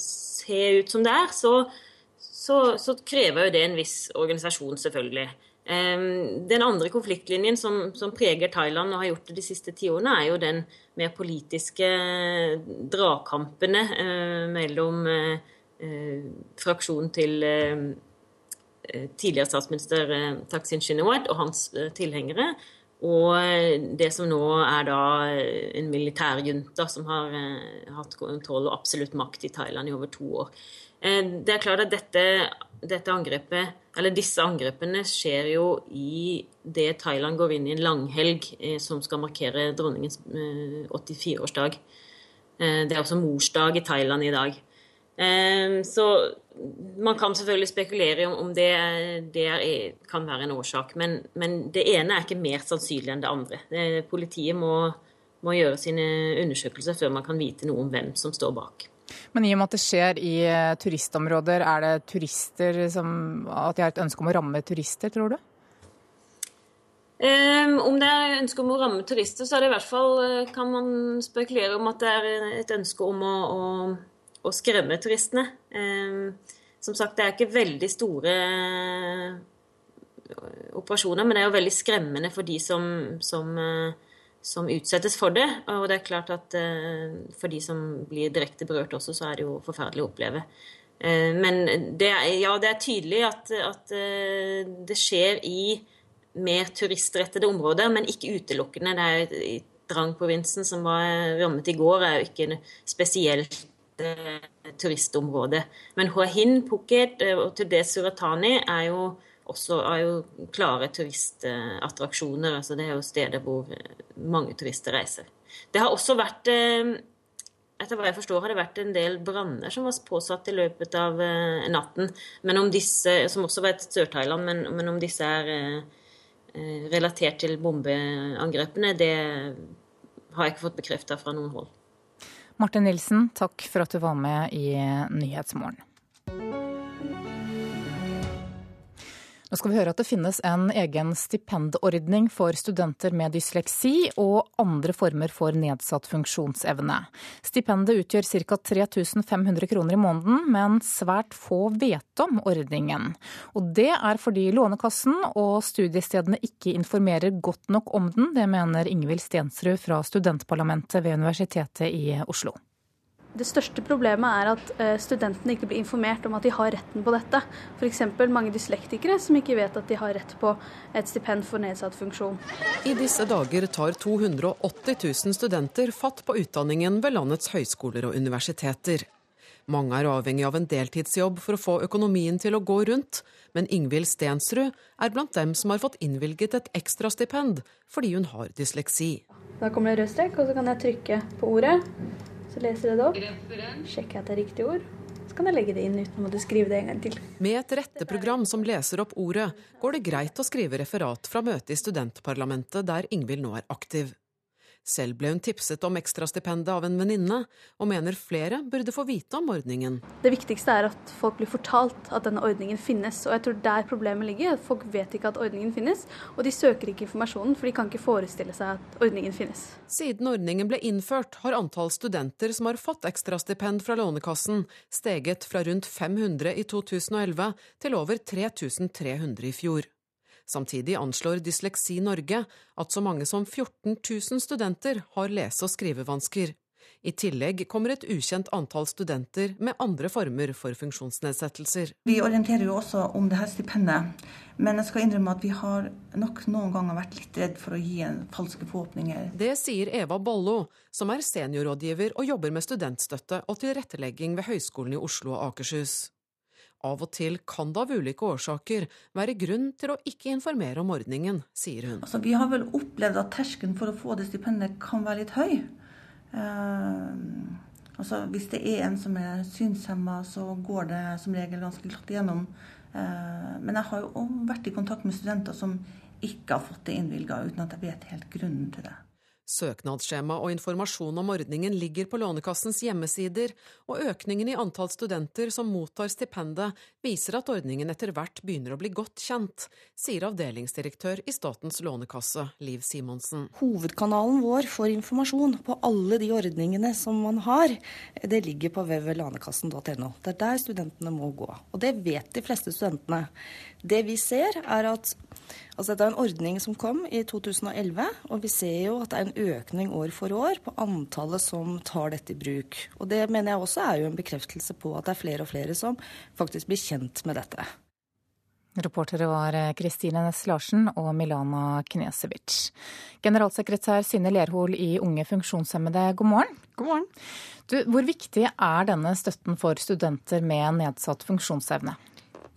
se ut som det er, så, så, så krever jo det en viss organisasjon, selvfølgelig. Den andre konfliktlinjen som, som, preger Thailand og har gjort det de siste ti årene, er jo den mer politiske dragkampene eh, mellom eh, eh, fraksjonen til eh, eh tidligere statsminister eh, Taksin Shinawat og hans tilhengere, og det som nå er da en militærjunta som har hatt kontroll og absolutt makt i Thailand i over to år. det er klart at dette dette angrepet, disse angrepene skjer jo i det Thailand går inn i en langhelg eh, som skal markere dronningens eh, 84-årsdag. Eh, det er også morsdag i Thailand i dag. Eh, så man kan selvfølgelig spekulere om, om det, det er, kan være en årsak, men, men, det ene er ikke mer sannsynlig enn det andre. Det, politiet må, må gjøre sine undersøkelser før man kan vite noe om hvem som står bak. Men i og med at det skjer i eh, turistområder, er det turister som At de har et ønske om å ramme turister, tror du? Um, om det er ønske om å ramme turister, så er det i hvert fall eh, kan man spekulere om at det er et ønske om å, å, å skremme turistene. Um, som sagt, det er ikke veldig store operasjoner, men det er jo veldig skremmende for de som, som uh, som utsettes for det. Og det er klart at eh, for de som blir direkte berørt også, så er det jo forferdelig å oppleve. Eh, men det er, ja, det er tydelig at, at eh, det skjer i mer turistrettede områder, men ikke utelukkende. Det er Drang-provinsen, som var rammet i går, er jo ikke spesielt turistområde. Men Hua Phuket og til det Suratani er jo også er jo klare turistattraksjoner. altså Det er jo steder hvor eh, mange turister reiser. Det har også vært eh, etter hva jeg forstår, har det vært en del branner som var påsatt i løpet av eh, natten. Men om disse, Som også var et Sør-Thailand, men, men, om disse er relatert til bombeangrepene, det har jeg ikke fått bekrefta fra noen hold. Martin Nilsen, takk for at du var med i Nyhetsmorgen. Nå skal vi høre at det finnes en egen stipendordning for studenter med dysleksi og andre former for nedsatt funksjonsevne. Stipendet utgjør ca. 3500 kroner i måneden, men svært få vet om ordningen. Og det er fordi Lånekassen og studiestedene ikke informerer godt nok om den. Det mener Ingvild Stensrud fra studentparlamentet ved Universitetet i Oslo. Det største problemet er at eh, studentene ikke blir informert om at de har retten på dette. F.eks. mange dyslektikere som ikke vet at de har rett på et stipend for nedsatt funksjon. I disse dager tar 280 000 studenter fatt på utdanningen ved landets høyskoler og universiteter. Mange er avhengig av en deltidsjobb for å få økonomien til å gå rundt, men Ingvild Stensrud er blant dem som har fått innvilget et ekstrastipend fordi hun har dysleksi. Da kommer det rød strek, og så kan jeg trykke på ordet. Så leser jeg det opp. Sjekker at det er riktig ord. så kan jeg legge det inn uten å måtte skrive det en gang til. Med et retteprogram som leser opp ordet, går det greit å skrive referat fra møtet i studentparlamentet der Ingvild nå er aktiv. Selv ble hun tipset om ekstrastipendet av en venninne, og mener flere burde få vite om ordningen. Det viktigste er at folk blir fortalt at denne ordningen finnes. Og jeg tror der problemet ligger. at Folk vet ikke at ordningen finnes, og de søker ikke informasjonen, for de kan ikke forestille seg at ordningen finnes. Siden ordningen ble innført, har antall studenter som har fått ekstrastipend fra Lånekassen, steget fra rundt 500 i 2011 til over 3300 i fjor. Samtidig anslår Dysleksi Norge at så mange som 14 000 studenter har lese- og skrivevansker. I tillegg kommer et ukjent antall studenter med andre former for funksjonsnedsettelser. Vi orienterer jo også om det her stipendet, men jeg skal innrømme at vi har nok noen ganger vært litt redd for å gi en falske forhåpninger. Det sier Eva Bollo, som er seniorrådgiver og jobber med studentstøtte og tilrettelegging ved Høgskolen i Oslo og Akershus. Av og til kan det av ulike årsaker være grunn til å ikke informere om ordningen, sier hun. Altså, vi har vel opplevd at terskelen for å få det stipendet kan være litt høy. Uh, altså, hvis det er en som er synshemma, så går det som regel ganske glatt igjennom. Uh, men jeg har jo vært i kontakt med studenter som ikke har fått det innvilga, uten at jeg vet helt grunnen til det. Søknadsskjema og informasjon om ordningen ligger på Lånekassens hjemmesider, og økningen i antall studenter som mottar stipendet, viser at ordningen etter hvert begynner å bli godt kjent, sier avdelingsdirektør i Statens lånekasse, Liv Simonsen. Hovedkanalen vår for informasjon på alle de ordningene som man har, det ligger på www.lånekassen.no. Det er der studentene må gå. Og det vet de fleste studentene. Det vi ser, er at Altså, dette er en ordning som kom i 2011, og vi ser jo at det er en økning år for år på antallet som tar dette i bruk. Og Det mener jeg også er jo en bekreftelse på at det er flere og flere som faktisk blir kjent med dette. Reportere var Kristine Næss Larsen og Milana Knesevic. Generalsekretær Synne Lerhol i Unge funksjonshemmede, god morgen. God morgen. Du, hvor viktig er denne støtten for studenter med nedsatt funksjonsevne?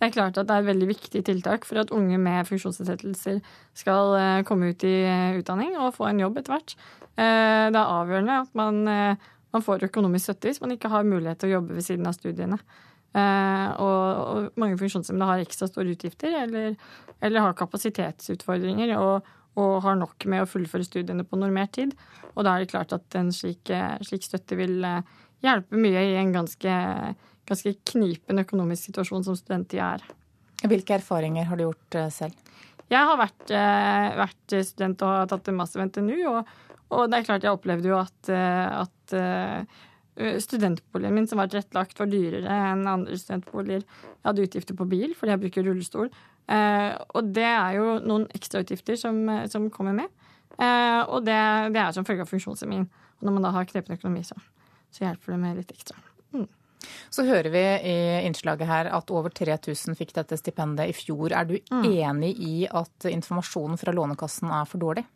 Det er klart at det er et veldig viktig tiltak for at unge med funksjonsnedsettelser skal eh, komme ut i eh, utdanning og få en jobb etter hvert. Eh, det er avgjørende at man, man får økonomisk støtte hvis man ikke har mulighet til å jobbe ved siden av studiene. Og, mange funksjonshemmede har ekstra store utgifter eller, eller har kapasitetsutfordringer og, og, har nok med å fullføre studiene på normert tid. Og da er det klart at en slik, slik støtte vil hjelpe mye i en ganske ganske knipen økonomisk situasjon som student er. Hvilke erfaringer har du gjort eh, selv? Jeg har vært, eh, vært student og har tatt en master ved NTNU. Og, og, det er klart jeg opplevde jo at, eh, at studentboligen min som var tilrettelagt, var dyrere enn andre studentboliger. Jeg hadde utgifter på bil fordi jeg bruker rullestol. Og det er jo noen ekstrautgifter som, som kommer med. Og det, det er som følge av funksjonshemmingen. Og når man da har knepen økonomi, så, så hjelper det med litt ekstra. Så hører vi i innslaget her at over 3000 fikk dette stipendet i fjor. Er du mm. enig i at informasjonen fra Lånekassen er for dårlig?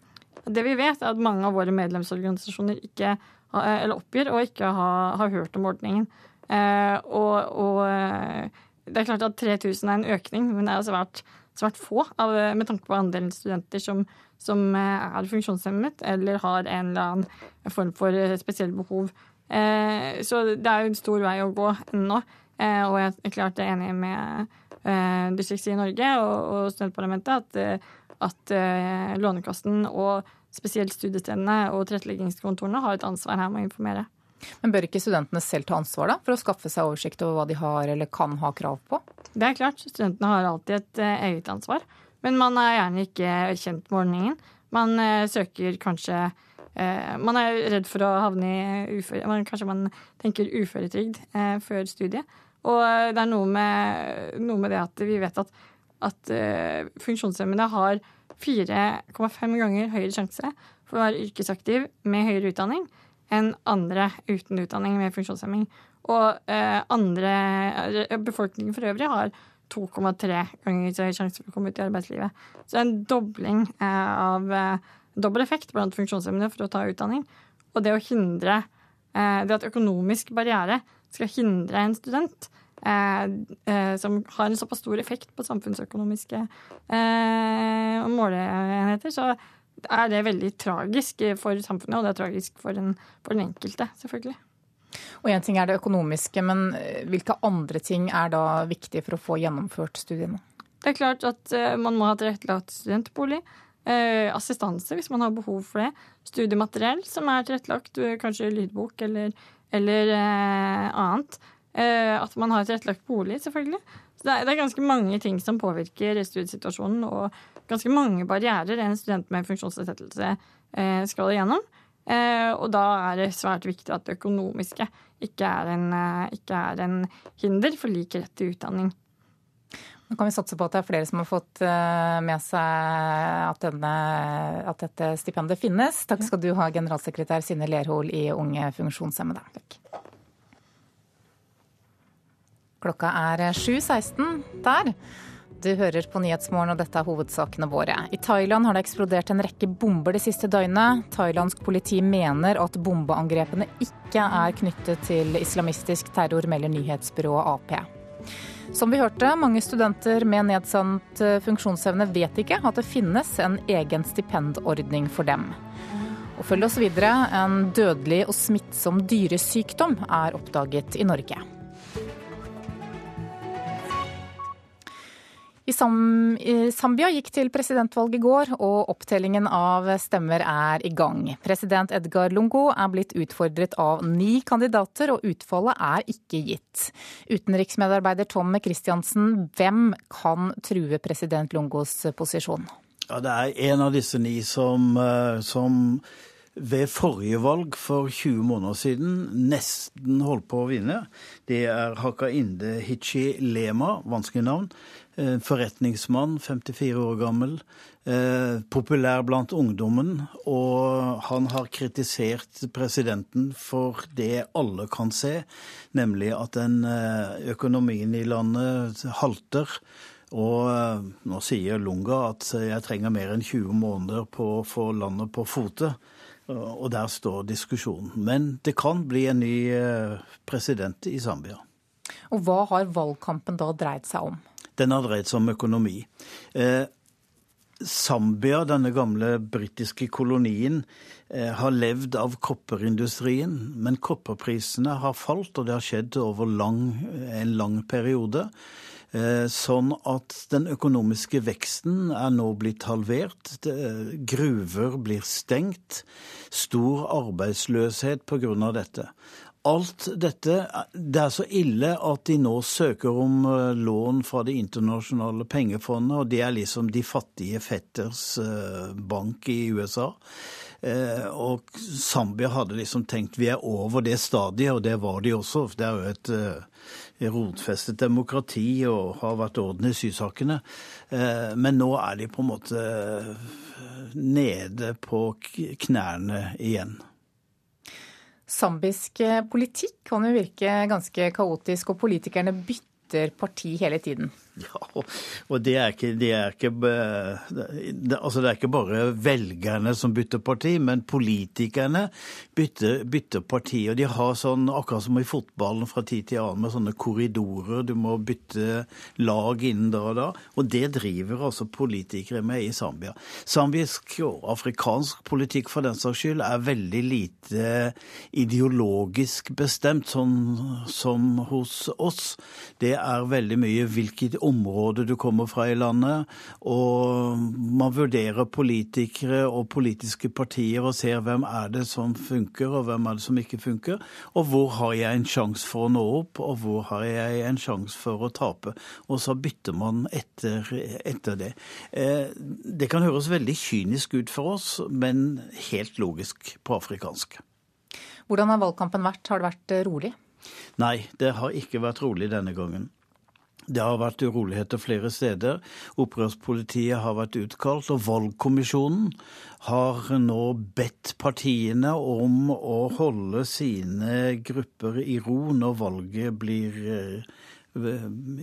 Det vi vet, er at mange av våre medlemsorganisasjoner ikke, eller oppgir og ikke har, har hørt om ordningen. Eh, og, og, eh, det er klart at 3000 er en økning, men det er svært, svært få av, med tanke på andelen studenter som, som eh, er funksjonshemmet eller har en eller annen form for spesielle behov. Eh, så det er jo en stor vei å gå ennå. Eh, og jeg er klart enig med eh, Dysleksi Norge og, studentparlamentet at, at Lånekassen og spesielt studiestedene og tilretteleggingskontorene har et ansvar her med å informere. Men bør ikke studentene selv ta ansvar da, for å skaffe seg oversikt over hva de har eller kan ha krav på? Det er klart, studentene har alltid et eget ansvar. Men man er gjerne ikke kjent med ordningen. Man søker kanskje man er redd for å havne i uføre... Kanskje man tenker uføretrygd eh, før studiet. Og eh, det er noe med, noe med det at vi vet at, at funksjonshemmede har 4,5 ganger høyere sjanse for å være yrkesaktiv med høyere utdanning enn andre uten utdanning med funksjonshemming. Og eh, andre, befolkningen for øvrig har 2,3 ganger høyere sjanse for å komme ut i arbeidslivet. Så det er en dobling eh, av eh, dobbel effekt blant funksjonshemmede for å ta utdanning. Og det å hindre eh, Det at økonomisk barriere skal hindre en student eh, eh, som har en såpass stor effekt på samfunnsøkonomiske måleenheter, så er det veldig tragisk for samfunnet, og det er tragisk for den, for den enkelte, selvfølgelig. Og Én ting er det økonomiske, men hvilke andre ting er da viktig for å få gjennomført studiene? Det er klart at man må ha tilrettelagt studentbolig. Uh, assistanse hvis man har behov for det. Studiemateriell som er tilrettelagt, kanskje lydbok eller, eller eh, annet. at man har tilrettelagt bolig, selvfølgelig. Så det er, det er, ganske mange ting som påvirker studiesituasjonen, og ganske mange barrierer en student med funksjonsnedsettelse skal igjennom. Eh, og da er det svært viktig at det økonomiske ikke er en, eh, ikke er en hinder for lik rett til utdanning. Nå kan vi satse på at det er flere som har fått eh, med seg at, denne, at dette stipendet finnes. Takk skal du ha, generalsekretær Synne Lerhol i Unge funksjonshemmede. Takk. Klokka er 7.16 der. Du hører på Nyhetsmorgen, og dette er hovedsakene våre. I Thailand har det eksplodert en rekke bomber det siste døgnet. Thailandsk politi mener at bombeangrepene ikke er knyttet til islamistisk terror, melder nyhetsbyrået Ap. Som vi hørte, mange studenter med nedsatt funksjonsevne vet ikke at det finnes en egen stipendordning for dem. Og følg oss videre. En dødelig og smittsom dyresykdom er oppdaget i Norge. I Zambia gikk til presidentvalg i går, og opptellingen av stemmer er i gang. President Edgar Lungo er blitt utfordret av ni kandidater, og utfallet er ikke gitt. Utenriksmedarbeider Tom Christiansen, hvem kan true president Lungos posisjon? Ja, Det er en av disse ni som, eh, som ved forrige valg for 20 måneder siden nesten holdt på å vinne. Det er Hakainde Hichi Lema, vanskelig navn. Eh, forretningsmann, 54 år gammel. Eh, populær blant ungdommen. Og han har kritisert presidenten for det alle kan se, nemlig at den eh, økonomien i landet halter. Og nå sier Lunga at jeg trenger mer enn 20 måneder på å få landet på fote. Og der står diskusjonen. Men det kan bli en ny president i Zambia. Og hva har valgkampen da dreid seg om? Den har dreid seg om økonomi. Eh, Zambia, denne gamle britiske kolonien, eh, har levd av kopperindustrien. Men kopperprisene har falt, og det har skjedd over lang, en lang periode. Eh, sånn at den økonomiske veksten er nå blitt halvert. Gruver blir stengt. Stor arbeidsløshet pga. dette alt dette Det er så ille at de nå søker om eh, lån fra Det internasjonale pengefondet, og det er liksom de fattige fetters eh, bank i USA. Eh, og Zambia hadde liksom tenkt vi er over det stadiet, og det var de også. Det er jo et rotfestet demokrati og har vært orden i sysakene. Men nå er de på en måte nede på knærne igjen. Zambisk politikk kan jo virke ganske kaotisk, og politikerne bytter parti hele tiden. Ja, og det er, ikke, det, er ikke, det, altså det er ikke bare velgerne som bytter parti, men politikerne bytter, bytter, parti. Og de har sånn, akkurat som i fotballen fra tid til annen, med sånne korridorer. Du må bytte lag innen da og da. Og det driver altså politikere med i Zambia. Zambisk og afrikansk politikk for den saks skyld er veldig lite ideologisk bestemt, sånn som hos oss. Det er veldig mye hvilket området du kommer fra i landet. Og man vurderer politikere og politiske partier og ser hvem er det som funker, og hvem er det som ikke funker. Og hvor har jeg en sjanse for å nå opp, og hvor har jeg en sjanse for å tape. Og så bytter man etter, etter det. Eh, det kan høres veldig kynisk ut for oss, men helt logisk på afrikansk. Hvordan har valgkampen vært? Har det vært rolig? Nei, det har ikke vært rolig denne gangen. Det har vært uroligheter flere steder. Opprørspolitiet har vært utkalt, og valgkommisjonen har nå bedt partiene om å holde sine grupper i ro når valget blir eh,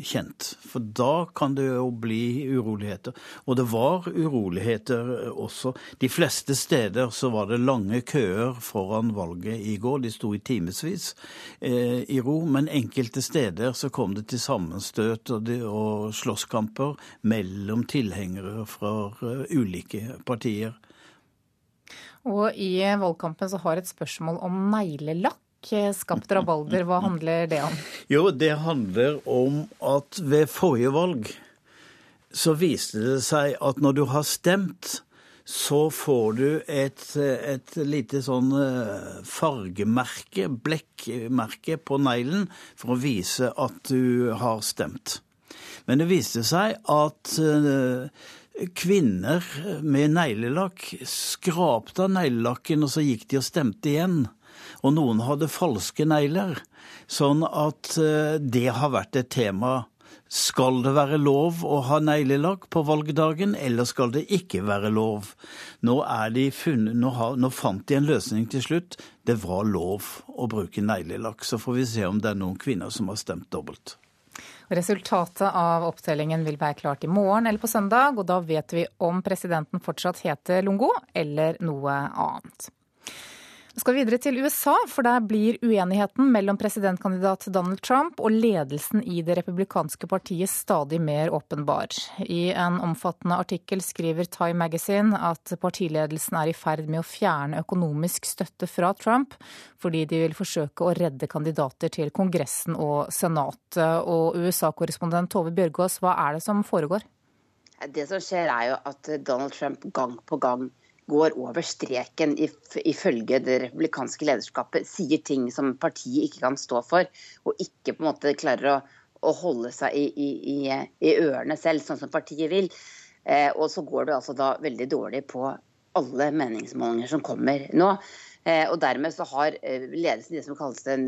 kjent. For da kan det jo bli uroligheter. Og det var uroligheter også. De fleste steder så var det lange køer foran valget i går. De sto i timevis eh, i ro. Men enkelte steder så kom det til sammenstøt og, de, og slåsskamper mellom tilhengere fra uh, ulike partier. Og i valgkampen så har et spørsmål om neglelakk skapt rabalder. Hva handler det om? Jo, det handler om at ved forrige valg så viste det seg at når du har stemt, så får du et, et lite sånn eh, fargemerke, blekkmerke, på neglen for å vise at du har stemt. Men det viste seg at eh, kvinner med neglelakk skrapte av neglelakken, og så gikk de og stemte igjen. Og noen hadde falske negler. Sånn at eh, det har vært et tema skal det være lov å ha neglelakk på valgdagen, eller skal det ikke være lov? Nå, de funnet, nå, har, nå, fant de en løsning til slutt. Det var lov å bruke neglelakk. Så får vi se om det er noen kvinner som har stemt dobbelt. Resultatet av opptellingen vil være klart i morgen eller på søndag, og da vet vi om presidenten fortsatt heter Lungo eller noe annet. Vi skal videre til USA, for der blir uenigheten mellom presidentkandidat Donald Trump og ledelsen i det republikanske partiet stadig mer åpenbar. I en omfattende artikkel skriver Time Magazine at partiledelsen er i ferd med å fjerne økonomisk støtte fra Trump, fordi de vil forsøke å redde kandidater til Kongressen og Senatet. Og USA-korrespondent Tove Bjørgaas, hva er det som foregår? Det som skjer er jo at Donald Trump gang på gang går over streken ifølge det republikanske lederskapet, sier ting som partiet ikke kan stå for, og ikke på en måte klarer å, å holde seg i, i, i, ørene selv, sånn som partiet vil. Eh, og så går det altså da veldig dårlig på alle meningsmålinger som kommer nå. Eh, og dermed så har eh, ledelsen i det som kalles den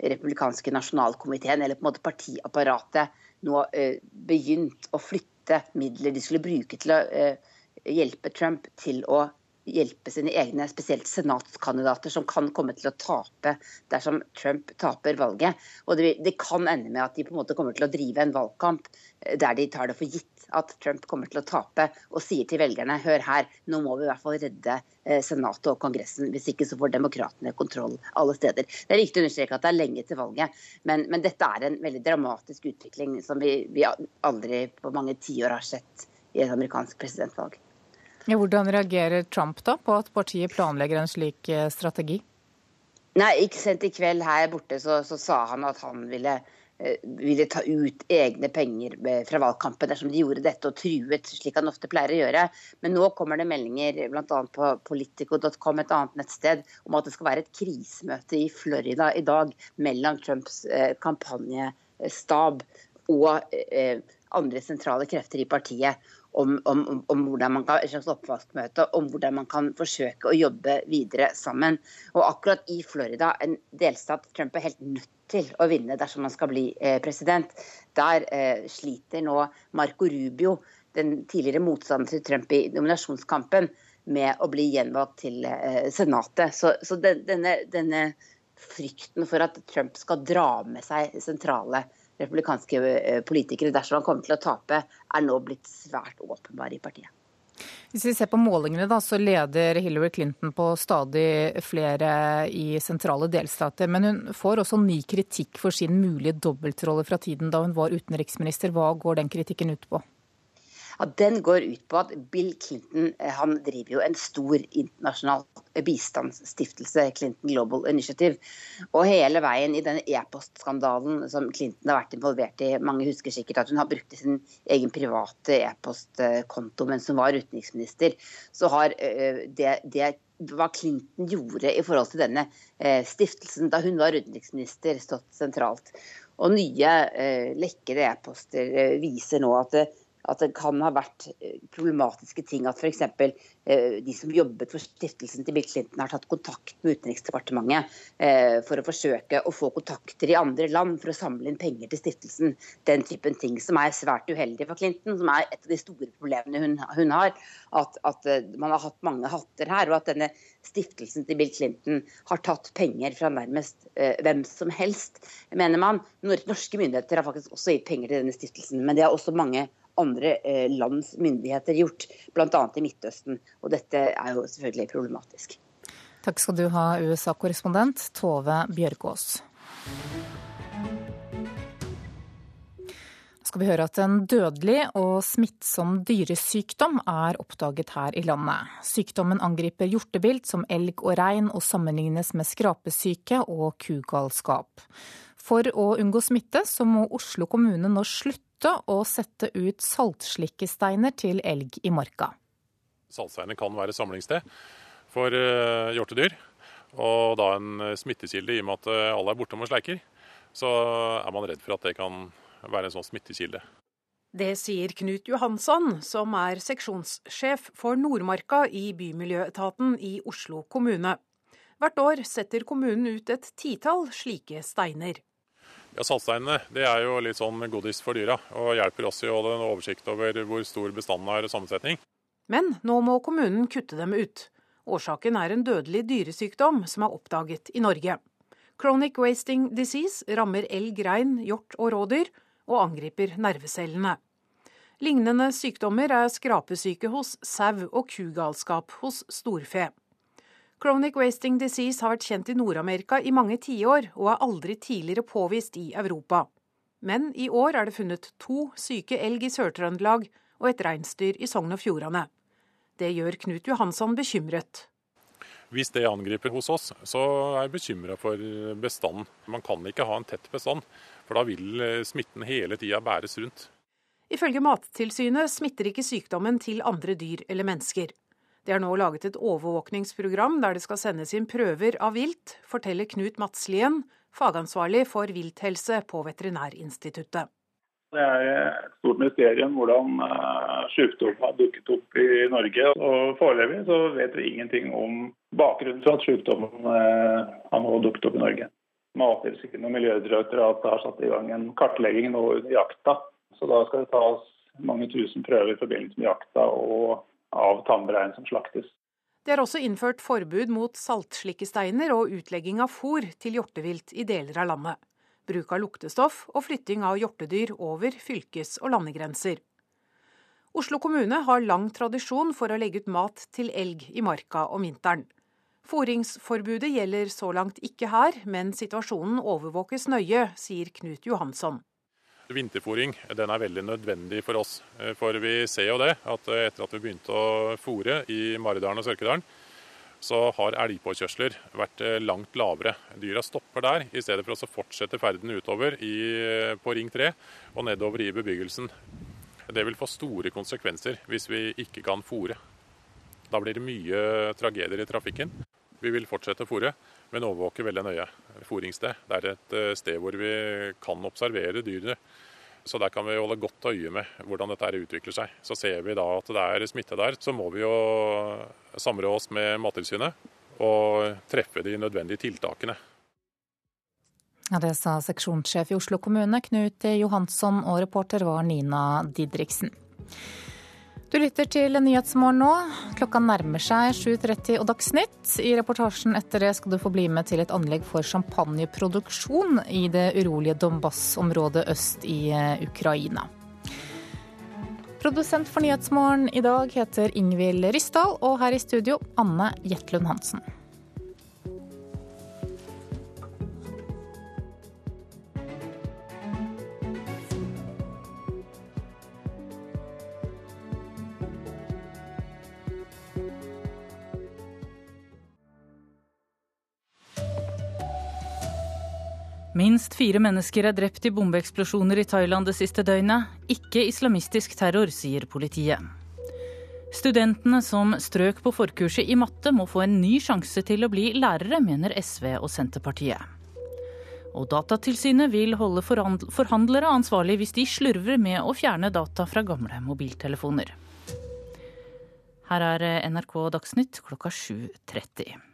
republikanske nasjonalkomiteen, eller på en måte partiapparatet, nå eh, begynt å flytte midler de skulle bruke til å eh, hjelpe Trump til å hjelpe sine egne, spesielt senatskandidater, som kan komme til å tape dersom Trump taper valget. Og det, det, kan ende med at de på en måte kommer til å drive en valgkamp eh, der de tar det for gitt at Trump kommer til å tape, og sier til velgerne hør her, nå må vi i hvert fall redde eh, Senatet og Kongressen. Hvis ikke så får demokratene kontroll alle steder. Det er viktig å understreke at det er lenge til valget, men, men dette er en veldig dramatisk utvikling som vi, vi aldri på mange tiår har sett i et amerikansk presidentvalg. Hvordan reagerer Trump da på at partiet planlegger en slik eh, strategi? Nei, ikke sent I kveld her borte så, så sa han at han ville, eh, ville, ta ut egne penger fra valgkampen dersom de gjorde dette og truet, slik han ofte pleier å gjøre. Men nå kommer det meldinger bl.a. på politico.com, et annet nettsted, om at det skal være et krisemøte i Florida i dag mellom Trumps eh, kampanjestab og eh, andre sentrale krefter i partiet om, om, om, hvordan man kan, et slags oppvaskmøte om hvordan man kan forsøke å jobbe videre sammen. Og akkurat i Florida, en delstat Trump er helt nødt til å vinne dersom han skal bli eh, president, der eh, sliter nå Marco Rubio, den tidligere motstanderen til Trump i nominasjonskampen, med å bli gjenvalgt til eh, Senatet. Så, så den, denne, denne frykten for at Trump skal dra med seg sentrale republikanske eh, politikere dersom han kommer til å tape, er nå blitt svært åpenbar i partiet. Hvis vi ser på målingene, da, så leder Hillary Clinton på stadig flere i sentrale delstater. Men hun får også ny kritikk for sin mulige dobbeltrolle fra tiden da hun var utenriksminister. Hva går den kritikken ut på? Ja, Den går ut på at Bill Clinton eh, han driver jo en stor internasjonal bistandsstiftelse, Clinton Global Initiative. Og hele veien i denne e-postskandalen som Clinton har vært involvert i, mange husker sikkert at hun har brukt sin egen private e-postkonto mens hun var utenriksminister, så har eh, det, det hva Clinton gjorde i forhold til denne eh, stiftelsen da hun var utenriksminister, stått sentralt. Og nye lekkede e-poster viser nå at at det kan ha vært eh, problematiske ting. At f.eks. Eh, de som jobbet for stiftelsen til Bill Clinton, har tatt kontakt med Utenriksdepartementet eh, for å forsøke å få kontakter i andre land for å samle inn penger til stiftelsen. Den typen ting som er svært uheldig for Clinton, som er et av de store problemene hun, hun har. At, at, man har hatt mange hatter her, og at denne stiftelsen til Bill Clinton har tatt penger fra nærmest hvem som helst, mener man. Norske myndigheter har faktisk også gitt penger til denne stiftelsen, men det er også mange andre eh, lands myndigheter gjort, bl.a. i Midtøsten. Og dette er jo selvfølgelig problematisk. Takk skal du ha, USA-korrespondent Tove Bjørgaas. skal vi høre at en dødelig og smittsom dyresykdom er oppdaget her i landet. Sykdommen angriper hjortevilt som elg og rein, og sammenlignes med skrapesyke og kugalskap. For å unngå smitte så må Oslo kommune nå slutte å sette ut saltslikkesteiner til elg i marka. Saltsteiner kan være samlingssted for uh, hjortedyr, og da en smittekilde i og med at eh, alle er bortom og sleiker. Så er man redd for at det kan være en sånn smittekilde. Det sier Knut Johansson, som er seksjonssjef for Nordmarka i Bymiljøetaten i Oslo kommune. Hvert år setter kommunen ut et titall slike steiner. Ja, Saltsteinene det er jo litt sånn godis for dyra, og hjelper oss i å ha en oversikt over hvor stor bestanden er og sammensetning. Men nå må kommunen kutte dem ut. Årsaken er en dødelig dyresykdom som er oppdaget i Norge. Chronic wasting disease rammer elg, rein, hjort og rådyr, og angriper nervecellene. Lignende sykdommer er skrapesyke hos sau og kugalskap hos storfe. Chronic wasting disease har vært kjent i Nord-Amerika i mange tiår, og er aldri tidligere påvist i Europa. Men i år er det funnet to syke elg i Sør-Trøndelag og et reinsdyr i Sogn og Fjordane. Det gjør Knut Johansson bekymret. Hvis det angriper hos oss, så er jeg bekymra for bestanden. Man kan ikke ha en tett bestand, for da vil eh, smitten hele tida bæres rundt. Ifølge Mattilsynet smitter ikke sykdommen til andre dyr eller mennesker. Det er nå laget et overvåkningsprogram der det skal sendes inn prøver av vilt, forteller Knut Matslien, fagansvarlig for vilthelse på Veterinærinstituttet. Det er et stort mysterium hvordan eh, sykdom har dukket opp i Norge. og Foreløpig så vet vi ingenting om bakgrunnen for at sykdommen eh, har nå dukket opp i Norge. Mattilsynet og Miljødirektoratet har satt i gang en kartlegging nå under jakta. Så da skal det tas mange tusen prøver i forbindelse med jakta og av tamrein som slaktes. Det er også innført forbud mot saltslikkesteiner og utlegging av fôr til hjortevilt i deler av landet. Bruk av luktestoff og flytting av hjortedyr over fylkes- og landegrenser. Oslo kommune har lang tradisjon for å legge ut mat til elg i marka om vinteren. Fôringsforbudet gjelder så langt ikke her, men situasjonen overvåkes nøye, sier Knut Johansson. Vinterfòring er veldig nødvendig for oss. Eh, for vi ser jo det, at eh, etter at vi begynte å fòre i Maridalen og Sørkedalen, så har elgpåkjørsler vært eh, langt lavere. Dyra stopper der, i stedet for å fortsette ferden utover i, på Ring 3 og nedover i bebyggelsen. Det vil få store konsekvenser hvis vi ikke kan fòre. Da blir det mye tragedier i trafikken. Vi vil fortsette å fòre, men overvåker veldig nøye. foringssted. Det er et eh, sted hvor vi kan observere dyrene. Så der kan vi holde godt øye med hvordan dette utvikler seg. Så ser vi da at det er smitte der, så må vi jo samrå oss med Mattilsynet og treffe de nødvendige tiltakene. Ja, Det sa seksjonssjef i Oslo kommune, Knut Johansson, og reporter var Nina Didriksen. Du lytter til Nyhetsmorgen nå. Klokka nærmer seg 7.30 og Dagsnytt. I reportasjen etter det skal du få bli med til et anlegg for champagneproduksjon i det urolige Donbas-området øst i eh, Ukraina. Produsent for Nyhetsmorgen i dag heter Ingvild Ryssdal, og her i studio Anne Jetlund Hansen. Minst fire mennesker er drept i bombeeksplosjoner i Thailand det siste døgnet. Ikke islamistisk terror, sier politiet. Studentene som strøk på forkurset i matte må få en ny sjanse til å bli lærere, mener SV og Senterpartiet. Og Datatilsynet vil holde forhandlere ansvarlig hvis de slurver med å fjerne data fra gamle mobiltelefoner. Her er NRK Dagsnytt klokka 7.30.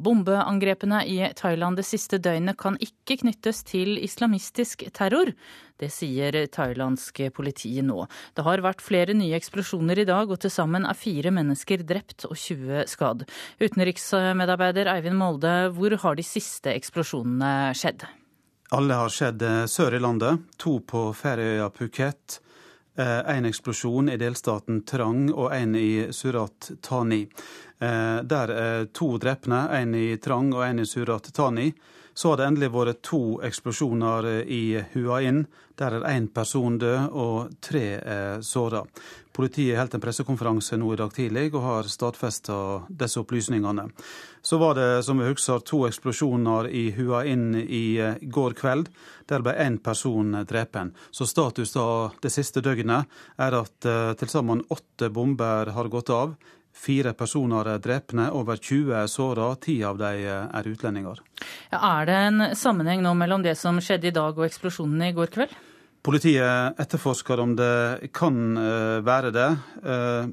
Bombeangrepene i Thailand det siste døgnet kan ikke knyttes til islamistisk terror. Det sier thailandsk politi nå. Det har vært flere nye eksplosjoner i dag, og til sammen er fire mennesker drept og 20 skadd. Utenriksmedarbeider Eivind Molde, hvor har de siste eksplosjonene skjedd? Alle har skjedd sør i landet, to på ferieøya Phuket. En eksplosjon i delstaten Trang og en i Surat Thani. Eh, der er to drepne, en i Trang og en i Surat Thani. Så har det endelig vært to eksplosjoner i Hua Inn. Der er én person død og tre er såra. Politiet holdt en pressekonferanse nå i dag tidlig og har stadfesta disse opplysningene. Så var det, som vi husker, to eksplosjoner i Hua Inn i går kveld. Der ble én person drepen. Så status da det siste døgnet er at uh, til sammen åtte bomber har gått av. Fire personer er drepne, over 20 er såra, ti av dem er utlendinger. Ja, er det en sammenheng nå mellom det som skjedde i dag og eksplosjonene i går kveld? Politiet etterforsker om det kan eh, være det. Eh,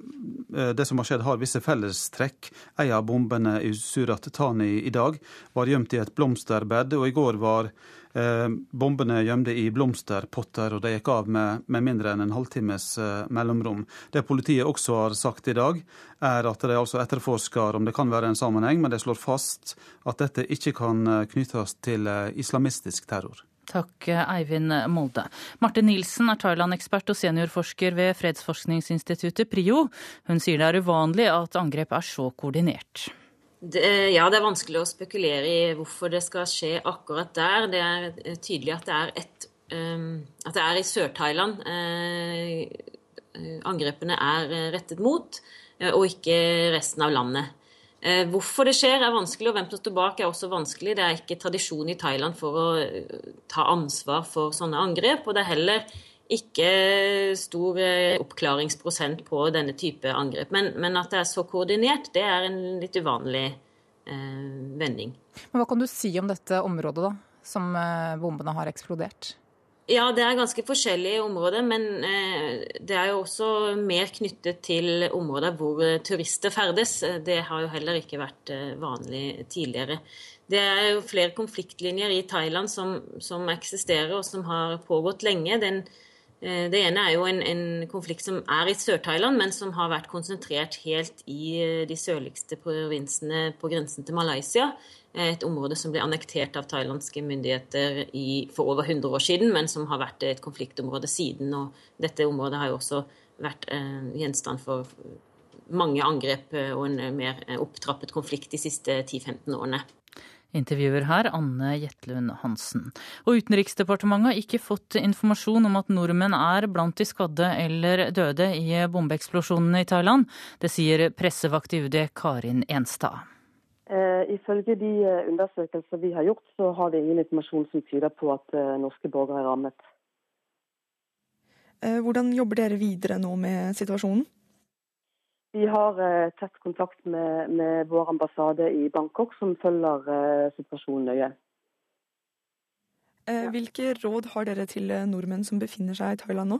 eh, det som har skjedd har visse fellestrekk. En av bombene i Surat Thani i dag var gjemt i et blomsterbed, og i går var bombene gjemte i blomsterpotter, og de gikk av med, med mindre enn en halvtimes mellomrom. Det politiet også har sagt i dag, er at de altså etterforsker om det kan være en sammenheng, men de slår fast at dette ikke kan knyttes til islamistisk terror. Takk, Eivind Molde. Marte Nilsen er Thailand-ekspert og seniorforsker ved fredsforskningsinstituttet PRIO. Hun sier det er uvanlig at angrep er så koordinert. Det, ja, det er vanskelig å spekulere i hvorfor det skal skje akkurat der. Det er tydelig at det er, et, um, at det er i Sør-Thailand uh, angrepene er rettet mot, uh, og ikke resten av landet. Uh, hvorfor det skjer er vanskelig, og hvem som står bak er også vanskelig. Det er ikke tradisjon i Thailand for å eh, ta ansvar for sånne angrep. Og det er heller ikke stor eh, oppklaringsprosent på denne type angrep. Men, men at det er så koordinert, det er en litt uvanlig eh, vending. Men Hva kan du si om dette området, da, som bombene har eksplodert? Ja, det er ganske forskjellige områder, men eh, det er jo også mer knyttet til områder hvor eh, turister ferdes. Det har jo heller ikke vært eh, vanlig tidligere. Det er jo flere konfliktlinjer i Thailand som, som eksisterer og som har pågått lenge. Den, det ene er jo en, en konflikt som er i Sør-Thailand, men som har vært konsentrert helt i de sørligste provinsene på grensen til Malaysia et område som ble annektert av thailandske myndigheter i, for over 100 år siden, men som har vært et konfliktområde siden. Og dette området har jo også vært eh, gjenstand for mange angrep eh, og en mer opptrappet konflikt de siste 10-15 årene. Intervjuer her Anne Jetlund Hansen. Og Utenriksdepartementet har ikke fått informasjon om at nordmenn er blant de skadde eller døde i bombeeksplosjonene i Thailand. Det sier pressevakt i UD Karin Enstad. Eh, ifølge de eh, undersøkelser vi har gjort, så har vi ingen informasjon som tyder på at eh, norske borgere er rammet. Hvordan jobber dere videre nå med situasjonen? Vi har tett kontakt med, med vår ambassade i Bangkok, som følger situasjonen nøye. Hvilke råd har dere til nordmenn som befinner seg i Thailand nå?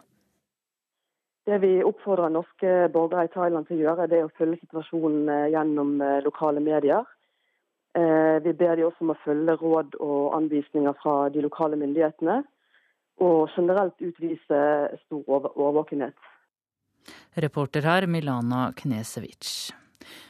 Det vi oppfordrer norske borgere i Thailand til å gjøre, det er å følge situasjonen gjennom lokale medier. Eh, vi ber de også om å følge råd og anvisninger fra de lokale myndighetene, og generelt utvise stor overvåkenhet. Reporter her Milana Knesevic.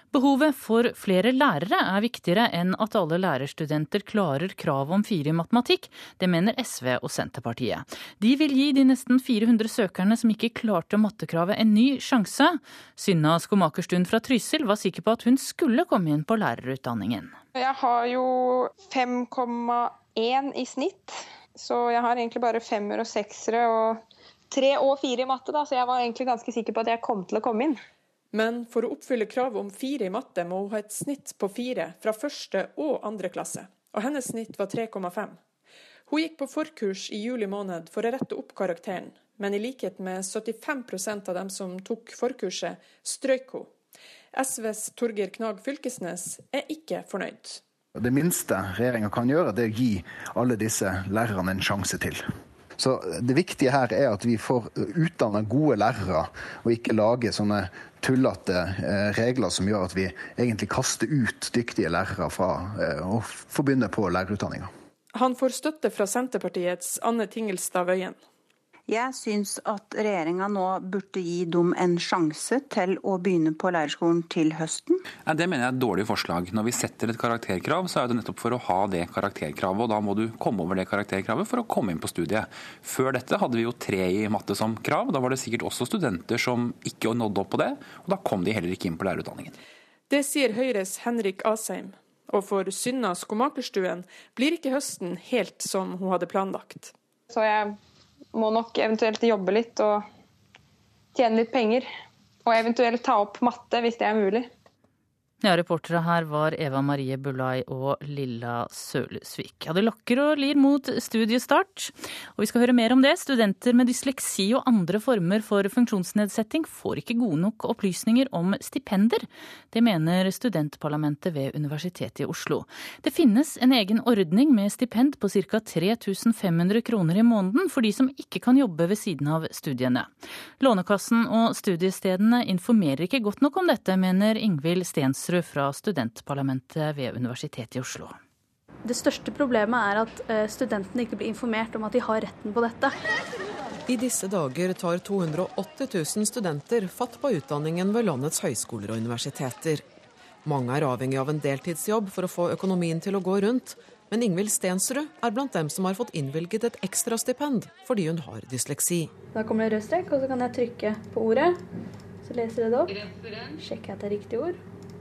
Behovet for flere lærere er viktigere enn at alle lærerstudenter klarer kravet om fire i matematikk. Det mener SV og Senterpartiet. De vil gi de nesten 400 søkerne som ikke klarte mattekravet en ny sjanse. Synna Skomakerstuen fra Trysil var sikker på at hun skulle komme inn på lærerutdanningen. Jeg har jo 5,1 i snitt, så jeg har egentlig bare femmer og seksere og tre og fire i matte, da, så jeg var egentlig ganske sikker på at jeg kom til å komme inn. Men for å oppfylle kravet om fire i matte, må hun ha et snitt på fire fra første og andre klasse, og hennes snitt var 3,5. Hun gikk på forkurs i juli måned for å rette opp karakteren, men i likhet med 75% av dem som tok forkurset, strøyk hun. SVs Torgeir Knag Fylkesnes er ikke fornøyd. Det minste regjeringa kan gjøre, det er å gi alle disse lærerne en sjanse til. Så Det viktige her er at vi får utdanna gode lærere, og ikke lage sånne tullete eh, regler som gjør at vi egentlig kaster ut dyktige lærere fra eh, å få begynne på lærerutdanninga. Han får støtte fra Senterpartiets Anne Tingelstad Wøien. Jeg syns at regjeringa nå burde gi dem en sjanse til å begynne på lærerskolen til høsten. Ja, det mener jeg er et dårlig forslag. Når vi setter et karakterkrav, så er det nettopp for å ha det karakterkravet. Og da må du komme over det karakterkravet for å komme inn på studiet. Før dette hadde vi jo tre i matte som krav. Da var det sikkert også studenter som ikke nådde opp på det, og da kom de heller ikke inn på lærerutdanningen. Det sier Høyres Henrik Asheim. Og for Synna skomakerstuen blir ikke høsten helt som hun hadde planlagt. Så jeg må nok eventuelt jobbe litt og tjene litt penger. Og eventuelt ta opp matte hvis det er mulig. Ja, Reportere her var Eva Marie Bulai og Lilla Sølesvik. Ja, det lakker og lir mot studiestart. Og vi skal høre mer om det. Studenter med dysleksi og andre former for funksjonsnedsetting får ikke gode nok opplysninger om stipender. Det mener studentparlamentet ved Universitetet i Oslo. Det finnes en egen ordning med stipend på ca. 3500 kroner i måneden for de som ikke kan jobbe ved siden av studiene. Lånekassen og studiestedene informerer ikke godt nok om dette, mener Ingvild Stensrud fra studentparlamentet ved Universitetet i Oslo. Det største problemet er at eh, studentene ikke blir informert om at de har retten på dette. I disse dager tar 280 000 studenter fatt på utdanningen ved landets høyskoler og universiteter. Mange er avhengig av en deltidsjobb for å få økonomien til å gå rundt, men Ingvild Stensrud er blant dem som har fått innvilget et ekstrastipend fordi hun har dysleksi. Da kommer det rød strek, og så kan jeg trykke på ordet. Så leser jeg det opp. Sjekker at det er riktig ord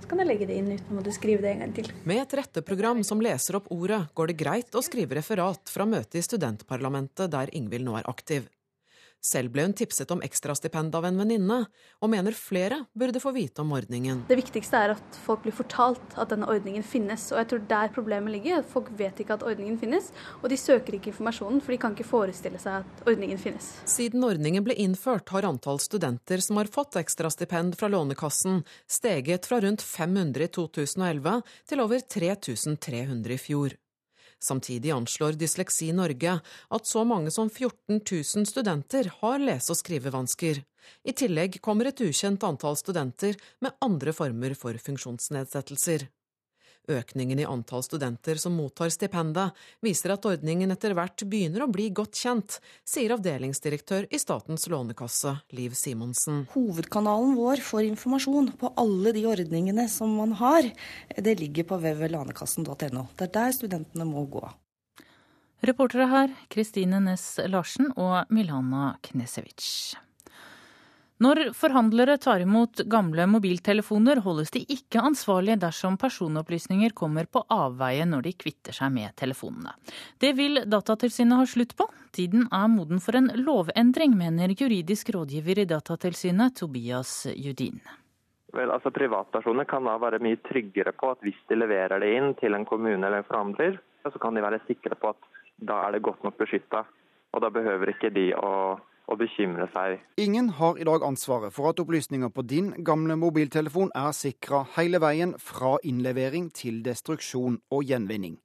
kan jeg legge det inn uten å måtte skrive det en gang til. Med et retteprogram som leser opp ordet, går det greit å skrive referat fra møtet i studentparlamentet der Ingvild nå er aktiv. Selv ble hun tipset om ekstrastipend av en venninne, og mener flere burde få vite om ordningen. Det viktigste er at folk blir fortalt at denne ordningen finnes. Og jeg tror der problemet ligger. at Folk vet ikke at ordningen finnes, og de søker ikke informasjonen, for de kan ikke forestille seg at ordningen finnes. Siden ordningen ble innført, har antall studenter som har fått ekstrastipend fra Lånekassen, steget fra rundt 500 i 2011 til over 3300 i fjor. Samtidig anslår Dysleksi Norge at så mange som 14 000 studenter har lese- og skrivevansker. I tillegg kommer et ukjent antall studenter med andre former for funksjonsnedsettelser. Økningen i antall studenter som mottar stipendet, viser at ordningen etter hvert begynner å bli godt kjent, sier avdelingsdirektør i Statens lånekasse, Liv Simonsen. Hovedkanalen vår for informasjon på alle de ordningene som man har, det ligger på www.lånekassen.no. Det er der studentene må gå. Reportere her Kristine Næss Larsen og Milana Knesevic. Når forhandlere tar imot gamle mobiltelefoner, holdes de ikke ansvarlige dersom personopplysninger kommer på avveie når de kvitter seg med telefonene. Det vil Datatilsynet ha slutt på. Tiden er moden for en lovendring, mener juridisk rådgiver i Datatilsynet, Tobias Judin. Vel, altså Privatpersoner kan da være mye tryggere på at hvis de leverer det inn til en kommune eller en forhandler, så kan de være sikre på at da er det godt nok beskytta. Og da behøver ikke de å å bekymre seg. Ingen har i dag ansvaret for at opplysninger på din gamle mobiltelefon er sikra hele veien fra innlevering til destruksjon og gjenvinning.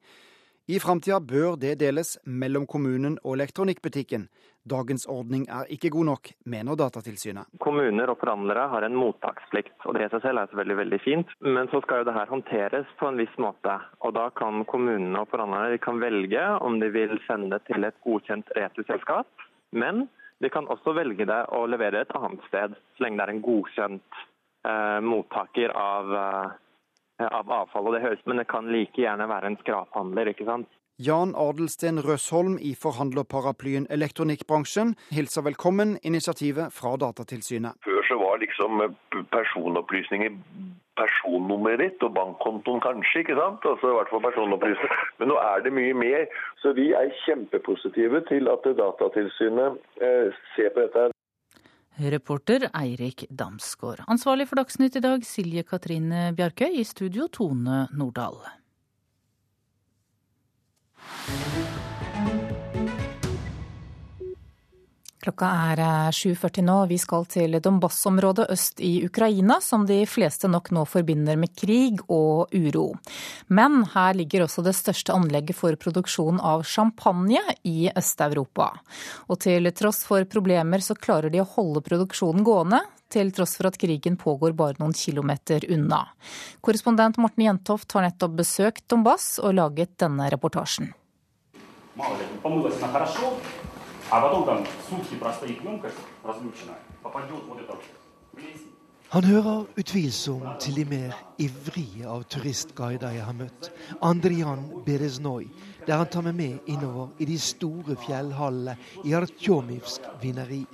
I framtida bør det deles mellom kommunen og elektronikkbutikken. Dagens ordning er ikke god nok, mener Datatilsynet. Kommuner og forhandlere har en mottaksplikt, og det i seg selv er selvfølgelig veldig fint. Men så skal jo det her håndteres på en viss måte. Og da kan kommunene og forhandlerne velge om de vil sende det til et godkjent returselskap. Men de kan også velge det å levere et annet sted, så lenge det er en godkjent eh, mottaker av, eh, av avfall. Og det høres, men det kan like gjerne være en skraphandler, ikke sant. Jan Adelsten Røsholm i forhandlerparaplyen Elektronikkbransjen hilser velkommen initiativet fra Datatilsynet. Før så var liksom personopplysninger personnummeret ditt og bankkontoen kanskje, ikke sant? Altså i hvert fall personopplysninger. Men nå er det mye mer. Så vi er kjempepositive til at Datatilsynet eh, ser på dette. Reporter Eirik Damsgaard. Ansvarlig for Dagsnytt i dag, Silje Katrine Bjarkøy. I studio, Tone Nordahl thank Klokka er 7.40 eh, nå. Vi skal til Donbas-området øst i Ukraina, som de fleste nok nå forbinder med krig og uro. Men her ligger også det største anlegget for produksjon av champagne i Øst-Europa. Og til tross for problemer så klarer de å holde produksjonen gående, til tross for at krigen pågår bare noen kilometer unna. Korrespondent Morten Jentoft har nettopp besøkt Donbas og laget denne reportasjen. А потом там сутки простоит емкость разлюченная, попадет вот это han hører utvilsomt til de mer ivrige av turistguider jeg har møtt. Andrian Bereznoj, der han tar meg med innover i de store fjellhallene i Artjomivsk vineri.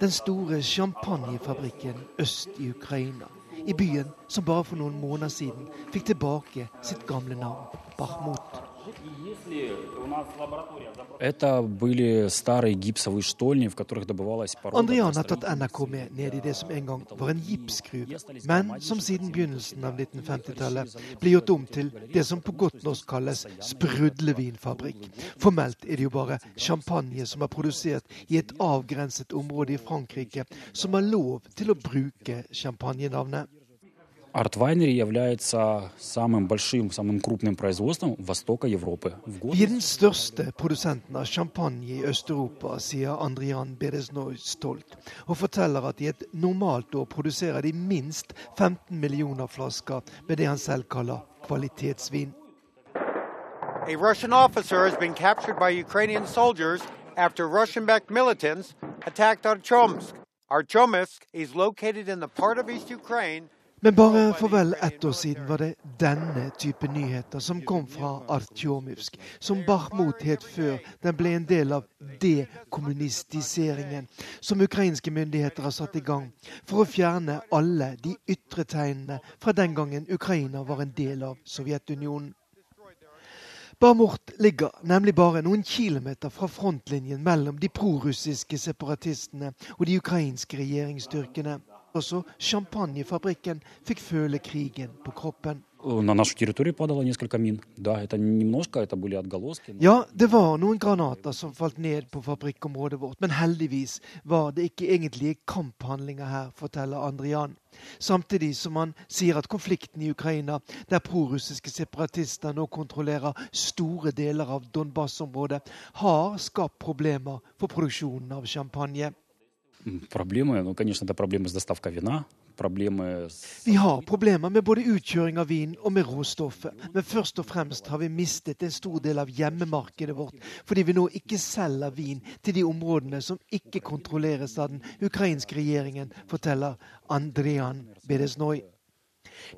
Den store champagnefabrikken øst i Ukraina. i byen som bare for noen måneder siden fikk tilbake sitt gamle navn, Bahmut. Andrian har tatt NRK med ned i det som en gang var en gipsgruve, men som siden begynnelsen av 1950-tallet ble gjort om til det som på godt norsk kalles sprudlevinfabrikk. Formelt er det jo bare champagne som er produsert i et avgrenset område i Frankrike, som har lov til å bruke champagnenavnet. Артвайнери является самым большим, самым крупным производством Востока Европы. Vi er den største produsenten av champagne i Øst-Europa, sier Andrian Bedesnoy stolt, og forteller at i et normalt år produserer de minst 15 millioner flasker med det han selv kaller kvalitetsvin. A Russian officer has been captured by Ukrainian soldiers after Russian-backed militants attacked Artyomsk. Artyomsk is located in the part of East Ukraine men bare for vel ett år siden var det denne type nyheter som kom fra Artjomivsk, som Bahmut het før den ble en del av dekommunistiseringen, som ukrainske myndigheter har satt i gang for å fjerne alle de ytre tegnene fra den gangen Ukraina var en del av Sovjetunionen. Barmort ligger nemlig bare noen kilometer fra frontlinjen mellom de prorussiske separatistene og de ukrainske regjeringsstyrkene. Også champagnefabrikken fikk føle krigen på kroppen. Ja, det var noen granater som falt ned på fabrikkområdet vårt, men heldigvis var det ikke egentlige kamphandlinger her, forteller Andrian. Samtidig som han sier at konflikten i Ukraina, der prorussiske separatister nå kontrollerer store deler av Donbas-området, har skapt problemer for produksjonen av champagne. Проблемы, ну, конечно, это проблемы с доставкой вина, Vi har problemer med både utkjøring av vin og med råstoffet. Men først og fremst har vi mistet en stor del av hjemmemarkedet vårt fordi vi nå ikke selger vin til de områdene som ikke kontrolleres av den ukrainske regjeringen, forteller Andrian Bedesnoy.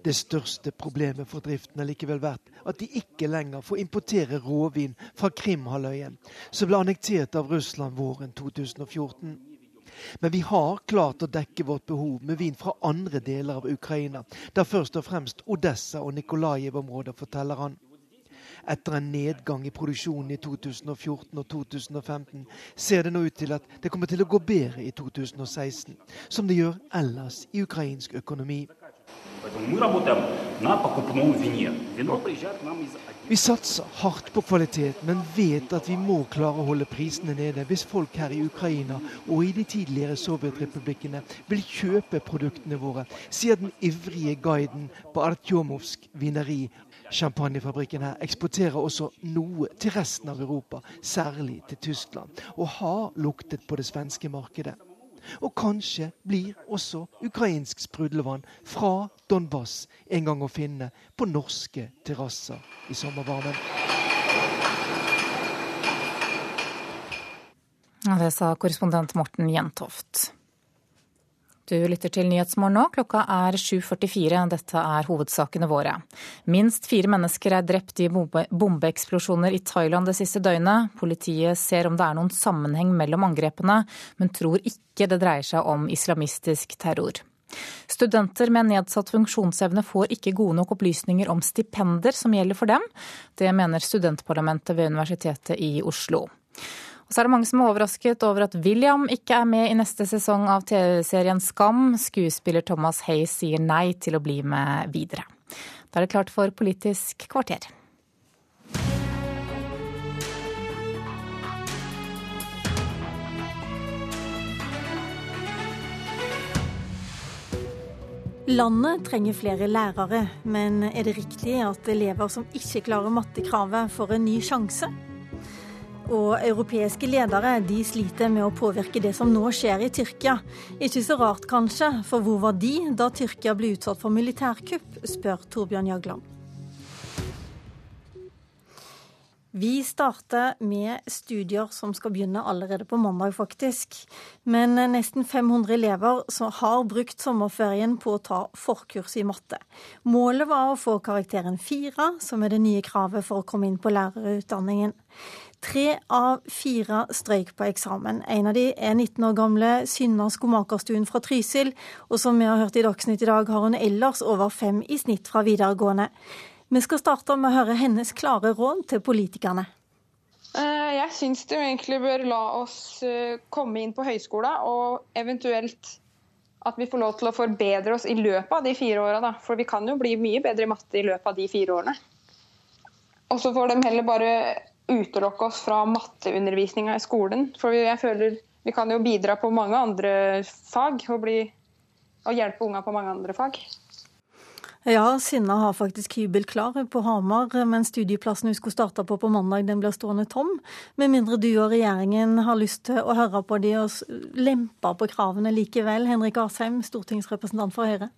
Det største problemet for driften har likevel vært at de ikke lenger får importere råvin fra Krimhalvøya, som ble annektert av Russland våren 2014. Men vi har klart å dekke vårt behov med vin fra andre deler av Ukraina, da først og fremst Odessa og Nikolajev-området, forteller han. Etter en nedgang i produksjonen i 2014 og 2015 ser det nå ut til at det kommer til å gå bedre i 2016, som det gjør ellers i ukrainsk økonomi. Vi satser hardt på kvalitet, men vet at vi må klare å holde prisene nede hvis folk her i Ukraina og i de tidligere sovjetrepublikkene vil kjøpe produktene våre, sier den ivrige guiden på Artjomovsk vineri. Champagnefabrikken her eksporterer også noe til resten av Europa, særlig til Tyskland, og har luktet på det svenske markedet. Og kanskje blir også ukrainsk sprudlevann fra Donbas en gang å finne på norske terrasser i sommervarmen. Det sa korrespondent Morten Jentoft. Du lytter til Nyhetsmorgen nå. Klokka er 7.44. Dette er hovedsakene våre. Minst fire mennesker er drept i bombeeksplosjoner i Thailand det siste døgnet. Politiet ser om det er noen sammenheng mellom angrepene, men tror ikke det dreier seg om islamistisk terror. Studenter med nedsatt funksjonsevne får ikke gode nok opplysninger om stipender som gjelder for dem. Det mener studentparlamentet ved Universitetet i Oslo. Og så er det mange som er overrasket over at William ikke er med i neste sesong av TV-serien Skam. Skuespiller Thomas Hayes sier nei til å bli med videre. Da er det klart for Politisk kvarter. Landet trenger flere lærere, men er det riktig at elever som ikke klarer mattekravet, får en ny sjanse? Og europeiske ledere de sliter med å påvirke det som nå skjer i Tyrkia. Ikke så rart kanskje, for hvor var de da Tyrkia ble utsatt for militærkupp, spør Torbjørn Jagland. Vi starter med studier som skal begynne allerede på mandag, faktisk. Men nesten 500 elever har brukt sommerferien på å ta forkurs i matte. Målet var å få karakteren fire, som er det nye kravet for å komme inn på lærerutdanningen. Tre av fire strøyk på eksamen. En av de er 19 år gamle Synna Skomakerstuen fra Trysil, og som vi har hørt i Dagsnytt i dag, har hun ellers over fem i snitt fra videregående. Vi skal starte med å høre hennes klare råd til politikerne. Eh, jeg syns de egentlig bør la oss eh, komme inn på høyskolen, og eventuelt at vi får lov til å forbedre oss i løpet av de fire åra. For vi kan jo bli mye bedre i matte i løpet av de fire årene. Og så får de heller bare utelukke oss fra matteundervisninga i skolen. For jeg føler vi kan jo bidra på mange andre fag og, bli, og hjelpe unga på mange andre fag. Ja, Sinna har faktisk hybel klar på Hamar, men studieplassen hun skulle starte på på mandag, den blir stående tom. Med mindre du og regjeringen har lyst til å høre på de og lempe på kravene likevel. Henrik Asheim, stortingsrepresentant for Høyre.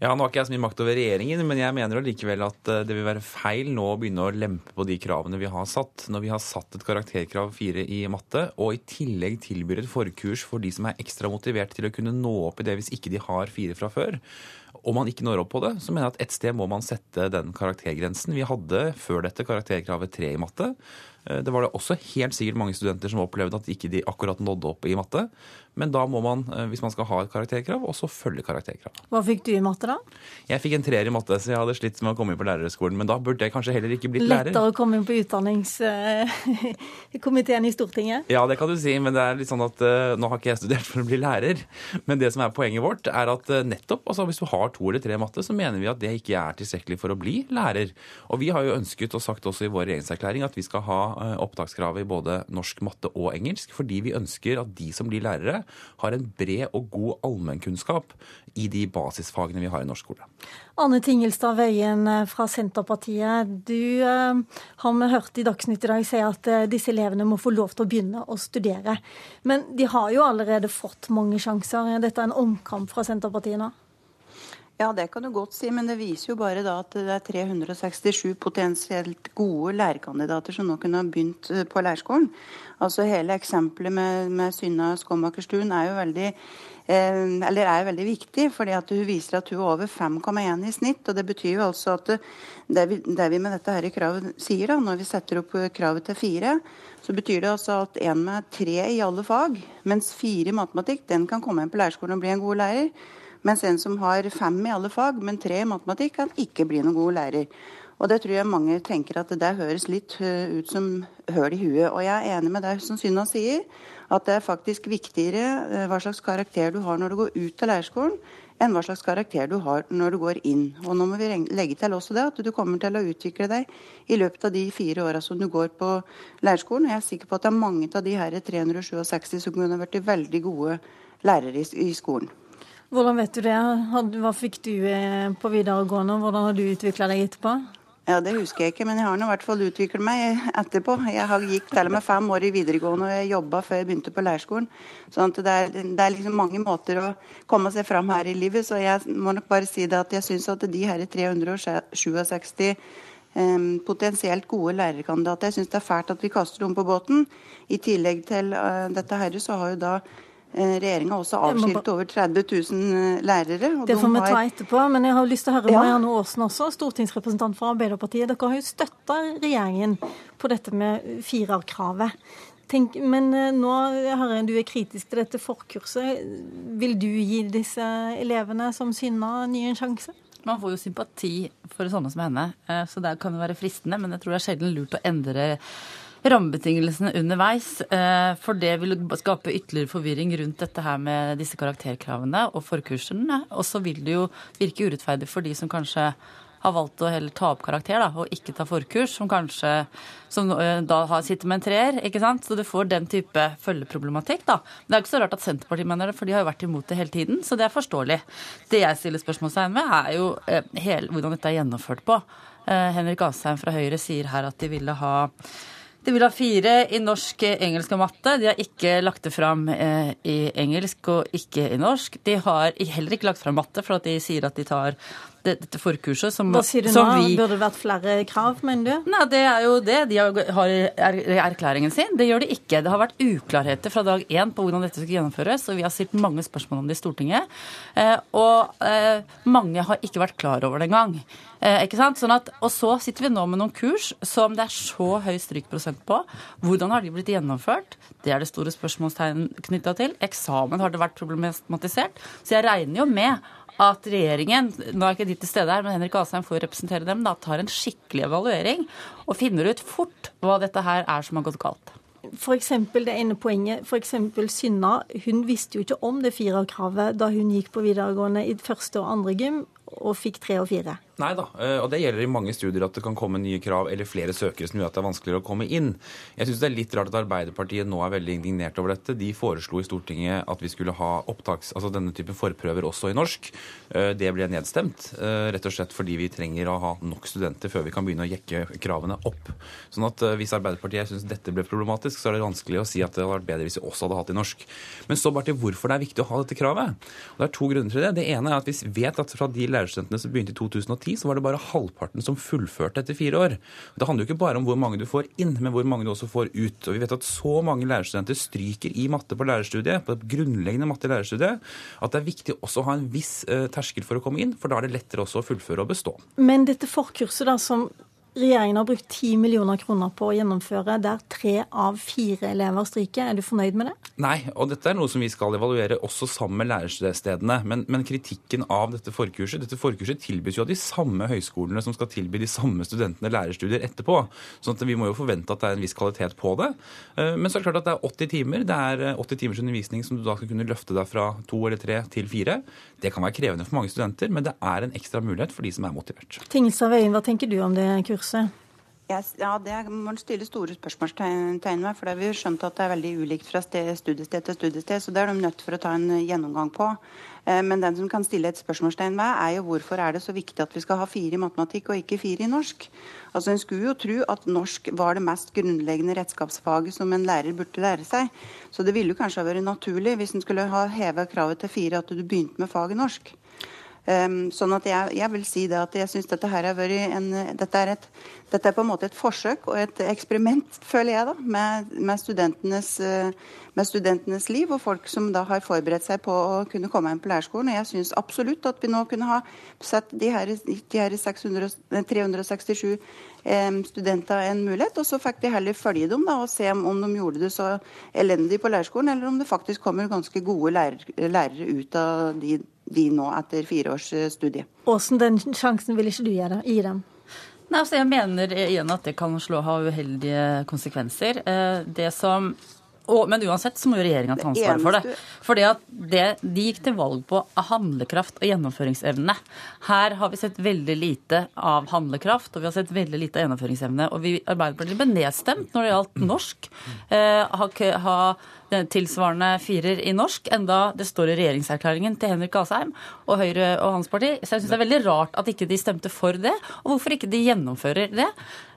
Ja, Nå har ikke jeg så mye makt over regjeringen, men jeg mener likevel at eh, det vil være feil nå å begynne å lempe på de kravene vi har satt. Når vi har satt et karakterkrav fire i matte, og i tillegg tilbyr et forkurs for de som er ekstra motivert til å kunne nå opp i det hvis ikke de har fire fra før, Om man ikke når opp på det, så mener jeg at et sted må man sette den karaktergrensen. Vi hadde før dette karakterkravet tre i matte. Eh, det var det også helt sikkert mange studenter som opplevde at ikke de akkurat nådde opp i matte. Men da må man, eh, hvis man skal ha et karakterkrav, også følge karakterkrav. Hva fikk du i matte, da? Jeg fikk en treer i matte, så jeg hadde slitt med å komme inn på lærerskolen. Men da burde jeg kanskje heller ikke blitt lærer. Lettere å komme inn på utdanningskomiteen i Stortinget? Ja, det kan du si, men det er litt sånn at nå har ikke jeg studert for å bli lærer. Men det som er poenget vårt, er at nettopp altså hvis du har to eller tre i matte, så mener vi at det ikke er tilstrekkelig for å bli lærer. Og vi har jo ønsket og sagt også i vår regjeringserklæring at vi skal ha opptakskravet i både norsk, matte og engelsk, fordi vi ønsker at de som blir lærere, har en bred og god allmennkunnskap i de basisfagene vi har i norsk skole. Anne Tingelstad Wøien eh, fra Senterpartiet. Du uh, har vi hørt i Dagsnytt i dag si at disse elevene må få lov til å begynne å studere. Men de har jo allerede fått mange sjanser. Dette Er en omkamp fra Senterpartiet nå? Ja, det kan du godt si, men det viser jo bare da at det er 367 potensielt gode lærerkandidater som nå kunne ha begynt på lærerskolen. Altså Hele eksempelet med, med Synna Skåmakerstuen er jo veldig eh, eller er veldig viktig, fordi at hun viser at hun er over 5,1 i snitt. og Det betyr jo altså at det vi, det vi med dette her kravet sier, da, når vi setter opp kravet til fire, så betyr det altså at en med tre i alle fag, mens fire i matematikk, den kan komme inn på lærerskolen og bli en god lærer. Mens en som har fem i alle fag, men tre i matematikk, kan ikke bli noen god lærer. Og det tror jeg mange tenker at det høres litt eh, ut som høl i huet. Og jeg er enig med deg som Synna sier, at det er faktisk viktigere eh, hva slags karakter du har når du går ut av leirskolen, enn hva slags karakter du har når du går inn. Og nå må vi legge til også det at du kommer til å utvikle deg i løpet av de fire åra som du går på leirskolen. Og jeg er sikker på at det er mange av de her 367 som kunne vært veldig gode lærere i skolen. Hvordan vet du det? Hva fikk du eh, på videregående, hvordan har du utvikla deg etterpå? Ja, Det husker jeg ikke, men jeg har nå i hvert fall utviklet meg etterpå. Jeg gikk til og med fem år i videregående, og jeg jobba før jeg begynte på leirskolen. sånn at det er, det er, liksom mange måter å komme seg fram her i livet. Så jeg må nok bare si det at jeg syns at de her 367 um, potensielt gode lærerkandidater Jeg syns det er fælt at vi kaster dem på båten. I tillegg til uh, dette her, så har jo da Regjeringa har også avskilt over 30 000 eh, lærere. det får vi ta etterpå, men jeg har lyst til å høre ja. Marianne Aasen også, stortingsrepresentant for Arbeiderpartiet. Dere har jo støtta regjeringen på dette med firerkravet. Tenk, men eh, nå hører jeg du er kritisk til dette forkurset. Vil du gi disse elevene som Synna ny en sjanse? Man får jo sympati for sånne som henne, så det kan jo være fristende. Men jeg tror det er sjelden lurt å endre rammebetingelsene underveis. Eh, for det vil skape ytterligere forvirring rundt dette her med disse karakterkravene og forkursene. Og så vil det jo virke urettferdig for de som kanskje har valgt å heller ta opp karakter da, og ikke ta forkurs, som kanskje som eh, da sitter med en treer. ikke sant? Så du får den type følgeproblematikk. da. Men Det er ikke så rart at Senterpartiet mener det, for de har jo vært imot det hele tiden. Så det er forståelig. Det jeg stiller spørsmålstegn ved, er jo eh, hele, hvordan dette er gjennomført på. Henrik Asheim fra Høyre sier her at de ville ha de vil ha fire i norsk, engelsk og matte. De har ikke lagt det fram eh, i engelsk og ikke i norsk. De har heller ikke lagt fram matte, for at de sier at de tar dette forkurset som, Hva sier du nå? Vi... Burde det vært flere krav, mener du? Nei, Det er jo det de har erklæringen sin. Det gjør de ikke. Det har vært uklarheter fra dag én på hvordan dette skal gjennomføres, og vi har stilt mange spørsmål om det i Stortinget. Eh, og eh, mange har ikke vært klar over det engang. Eh, ikke sant? Sånn at, og så sitter vi nå med noen kurs som det er så høy strykprosent på. Hvordan har de blitt gjennomført? Det er det store spørsmålstegn knytta til. Eksamen har det vært problematisert. Så jeg regner jo med at regjeringen nå er ikke de til stede her, men Henrik Asheim får representere dem, da tar en skikkelig evaluering og finner ut fort hva dette her er som har gått galt. Eksempel det ene poenget, eksempel Synna, hun visste jo ikke om det firerkravet da hun gikk på videregående i første og andre gym, og fikk tre og fire. Nei da, eh, og det gjelder i mange studier at det kan komme nye krav eller flere søkere som gjør at det er vanskeligere å komme inn. Jeg syns det er litt rart at Arbeiderpartiet nå er veldig indignert over dette. De foreslo i Stortinget at vi skulle ha opptaks, altså denne typen forprøver også i norsk. Eh, det ble nedstemt, eh, rett og slett fordi vi trenger å ha nok studenter før vi kan begynne å jekke kravene opp. Sånn at hvis Arbeiderpartiet syns dette ble problematisk, så er det vanskelig å si at det hadde vært bedre hvis vi også hadde hatt i norsk. Men så bare til hvorfor det er viktig å ha dette kravet. Og det er to grunner til det. Det ene er at vi vet at fra de lærerstudentene som begynte i 2010, så var det bare halvparten som fullførte etter fire år. Det handler jo ikke bare om hvor mange du får inn, men hvor mange du også får ut. Og vi vet at så mange lærerstudenter stryker i matte på lærerstudiet, på et grunnleggende matte i lærerstudiet, at det er viktig også å ha en viss eh, terskel for å komme inn, for da er det lettere også å fullføre og bestå. Men dette forkurset da, som Regjeringen har brukt 10 millioner kroner på å gjennomføre der tre av fire elever stryker. Er du fornøyd med det? Nei, og dette er noe som vi skal evaluere også sammen med lærestedene. Men, men kritikken av dette forkurset Dette forkurset tilbys jo av de samme høyskolene som skal tilby de samme studentene lærerstudier etterpå. sånn at vi må jo forvente at det er en viss kvalitet på det. Eh, men så er det klart at det er 80 timer. Det er 80 eh, timers undervisning som du da skal kunne løfte deg fra to eller tre til fire. Det kan være krevende for mange studenter, men det er en ekstra mulighet for de som er motivert. Tingelstad Wøien, hva tenker du om det kurset? Kurset? Ja, Det må man stille store spørsmålstegn ved. For vi har skjønt at det er veldig ulikt fra studiested til studiested. Så det er de nødt for å ta en gjennomgang på. Eh, men den som kan stille et spørsmålstegn ved, er jo hvorfor er det så viktig at vi skal ha fire i matematikk og ikke fire i norsk? Altså En skulle jo tro at norsk var det mest grunnleggende redskapsfaget som en lærer burde lære seg. Så det ville jo kanskje ha vært naturlig hvis en skulle ha heva kravet til fire, at du begynte med faget norsk. Um, sånn at jeg, jeg, vil si det at jeg syns dette her har vært en dette er, et, dette er, på en måte et forsøk og et eksperiment, føler jeg, da, med, med, studentenes, uh, med, studentenes, liv. Og folk som da har forberedt seg på å kunne komme inn på lærerskolen. Og jeg syns absolutt at vi nå kunne ha sett de her, de her 600, 367 um, studenter en mulighet. Og så fikk vi heller følge dem da, og se om de gjorde det så elendig på lærerskolen, eller om det faktisk kommer ganske gode lærere, lærere ut av de de nå etter fire års eh, studie. Åssen den sjansen vil ikke du gi dem? Nei, altså Jeg mener igjen at det kan slå ha uheldige konsekvenser. Eh, det som og, men uansett så må jo regjeringa ta ansvaret for det. For det, de gikk til valg på handlekraft og gjennomføringsevne. Her har vi sett veldig lite av handlekraft, og vi har sett veldig lite av gjennomføringsevne. Og vi Arbeiderpartiet ble nedstemt når det gjaldt norsk. Eh, ha, ha tilsvarende firer i norsk, enda det står i regjeringserklæringen til Henrik Asheim og Høyre og hans parti. Så jeg syns det er veldig rart at ikke de stemte for det, og hvorfor ikke de gjennomfører det.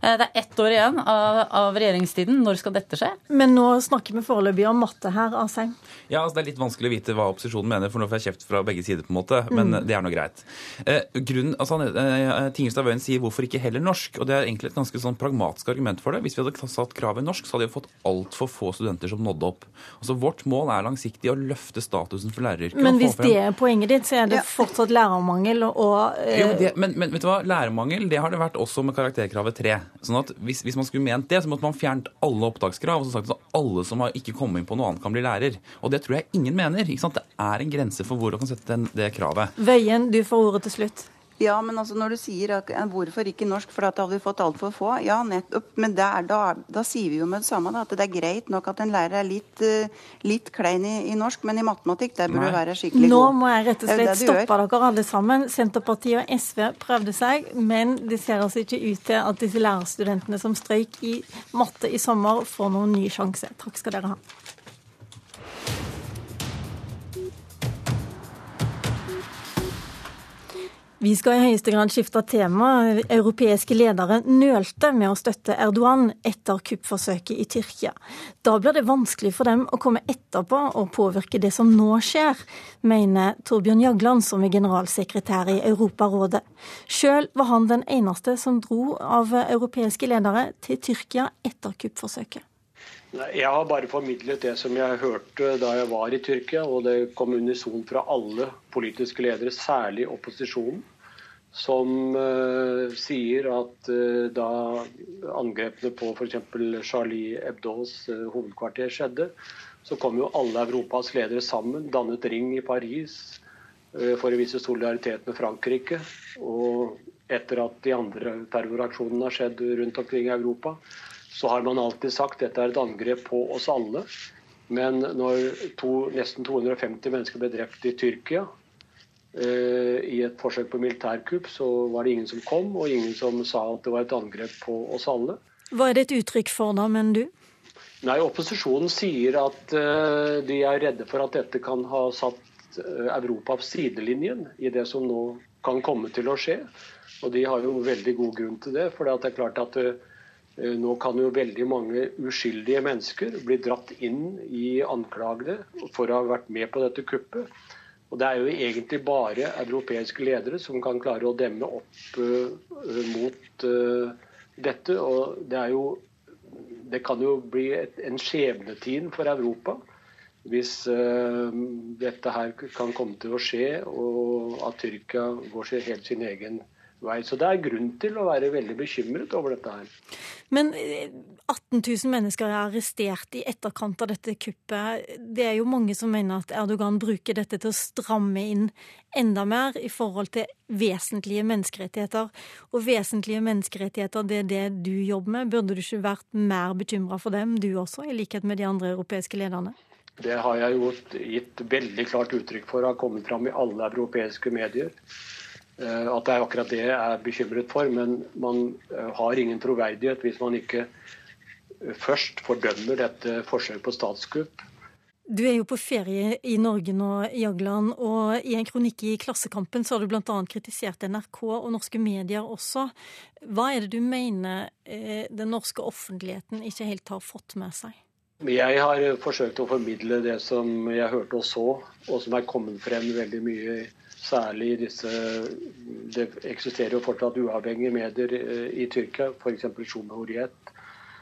Eh, det er ett år igjen av, av regjeringstiden. Når skal dette skje? Men nå snakker vi foreløpig om matte her, Asheim. Ja, altså Det er litt vanskelig å vite hva opposisjonen mener, for nå får jeg kjeft fra begge sider, på en måte, men mm. det er nå greit. Eh, grunnen, altså, eh, Tingelstad Wøien sier hvorfor ikke heller norsk, og det er egentlig et ganske sånn pragmatisk argument for det. Hvis vi hadde satt kravet norsk, så hadde vi fått altfor få studenter som nådde opp. Altså, Vårt mål er langsiktig å løfte statusen for læreryrket. Men hvis det er poenget ditt, så er det fortsatt lærermangel og eh... jo, det, men, men, vet du hva, lærermangel det har det vært også med karakterkravet 3. Sånn at hvis, hvis man skulle ment det, så måtte man fjernet alle opptakskrav. og så sagt at Alle som har ikke kommet inn på noe annet, kan bli lærer. Og det tror jeg ingen mener. ikke sant? Det er en grense for hvor du kan sette den, det kravet. Veien, du får ordet til slutt. Ja, men altså når du sier at, eh, hvorfor ikke norsk, for da hadde vi fått altfor få. Ja, nettopp. Men der, da, da, sier vi jo med det samme da, at det er greit nok at en lærer er litt, uh, litt klein i, i, norsk, men i matematikk der burde du være skikkelig god. Nå må jeg rett og slett stoppe dere alle sammen. Senterpartiet og SV prøvde seg, men det ser altså ikke ut til at disse lærerstudentene som strøyk i matte i sommer, får noen ny sjanse. Takk skal dere ha. Vi skal i høyeste grad skifte tema. Europeiske ledere nølte med å støtte Erdogan etter kuppforsøket i Tyrkia. Da blir det vanskelig for dem å komme etterpå og påvirke det som nå skjer, mener Torbjørn Jagland, som er generalsekretær i Europarådet. Sjøl var han den eneste som dro av europeiske ledere til Tyrkia etter kuppforsøket. Jeg har bare formidlet det som jeg hørte da jeg var i Tyrkia, og det kom unison fra alle politiske ledere, særlig opposisjonen som uh, sier at uh, da angrepene på f.eks. Charlie Hebdos uh, hovedkvarter skjedde, så kom jo alle Europas ledere sammen, dannet ring i Paris for å vise solidaritet med Frankrike. Og etter at de andre terroraksjonene har skjedd rundt omkring i Europa, så har man alltid sagt at dette er et angrep på oss alle. Men når to, nesten 250 mennesker ble drept i Tyrkia, I et forsøk på militærkupp så var det ingen som kom, og ingen som sa at det var et angrep på oss alle. Hva er det et uttrykk for da, mener du? Nei, Opposisjonen sier at uh, de er redde for at dette kan ha satt uh, Europa på sidelinjen i det som nå kan komme til å skje. Og de har jo veldig god grunn til det. For det er klart at nå kan jo veldig mange uskyldige mennesker bli dratt inn i anklagene for å ha vært med på dette kuppet. Og Det er jo egentlig bare europeiske ledere som kan klare å demme opp uh, mot uh, dette. og det, er jo, det kan jo bli et, en skjebnetid for Europa hvis uh, dette her kan komme til å skje, og at Tyrkia går helt sin egen vei. Så det er grunn til å være veldig bekymret over dette her. Men 18 eh, 000 mennesker er arrestert i etterkant av dette kuppet. Det er jo mange som mener at Erdogan bruker dette til å stramme inn enda mer i forhold til vesentlige menneskerettigheter. Og vesentlige menneskerettigheter, det er det du jobber med. Burde du ikke vært mer bekymra for dem, du også, i likhet med de andre europeiske lederne? Det har jeg jo gitt veldig klart uttrykk for, har kommet fram i alle europeiske medier. Eh, at det er akkurat det jeg er bekymret for. Men man eh, har ingen troverdighet hvis man ikke eh, først fordømmer dette forsøket på statskupp. Du er jo på ferie i Norge nå, Jagland, og i en kronikk i Klassekampen så har du bl.a. kritisert NRK og norske medier også. Hva er det du mener den norske offentligheten ikke helt har fått med seg? Jeg har forsøkt å formidle det som jeg hørte og så, og som er kommet frem veldig mye Særlig disse Det eksisterer jo fortsatt uavhengige medier eh, i Tyrkia, f.eks. Shumahuriet.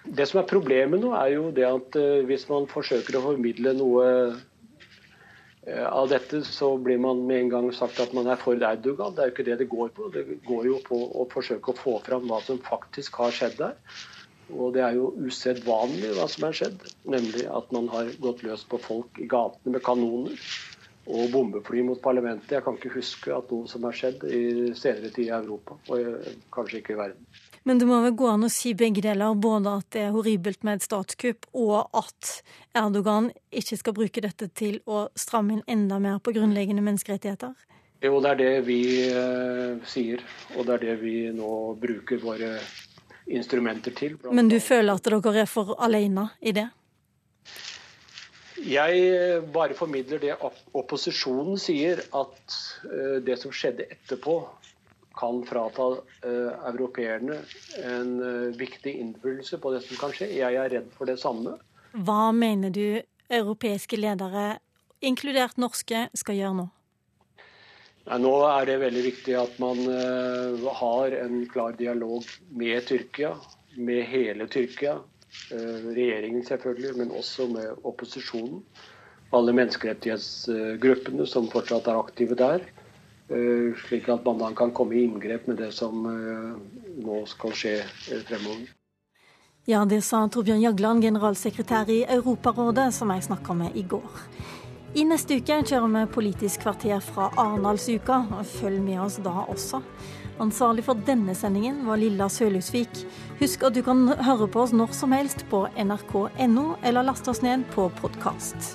Det som er problemet nå, er jo det at eh, hvis man forsøker å formidle noe eh, av dette, så blir man med en gang sagt at man er for Erdogan. Det er jo ikke det det går på. Det går jo på å forsøke å få fram hva som faktisk har skjedd der. Og det er jo usedvanlig hva som er skjedd, nemlig at man har gått løs på folk i gatene med kanoner og bombefly mot parlamentet. Jeg kan ikke huske at noe som har skjedd i senere tid i Europa, og kanskje ikke i verden. Men det må vel gå an å si begge deler, både at det er horribelt med et statskupp, og at Erdogan ikke skal bruke dette til å stramme inn enda mer på grunnleggende menneskerettigheter? Jo, det er det vi eh, sier, og det er det vi nå bruker våre instrumenter til. Men du føler at dere er for alene i det? Jeg eh, bare formidler det opposisjonen sier, at eh, det som skjedde etterpå, kan frata uh, europeerne en viktig innflytelse på det som kan skje. Jeg er redd for det samme. Hva mener du europeiske ledere, inkludert norske, skal gjøre nå? Nei, nå er det veldig viktig at man har en klar dialog med Tyrkia, med hele Tyrkia, Eh, regjeringen selvfølgelig, men også med opposisjonen. Alle menneskerettighetsgruppene som fortsatt er aktive der. Eh, slik at man kan komme i inngrep med det som eh, nå skal skje fremover. Ja, det sa Torbjørn Jagland, generalsekretær i Europarådet, som jeg snakka med i går. I neste uke kjører vi Politisk kvarter fra Arendalsuka. Følg med oss da også. Ansvarlig for denne sendingen var Lilla Sølhusvik. Husk at du kan høre på oss når som helst på nrk.no, eller laste oss ned på podkast.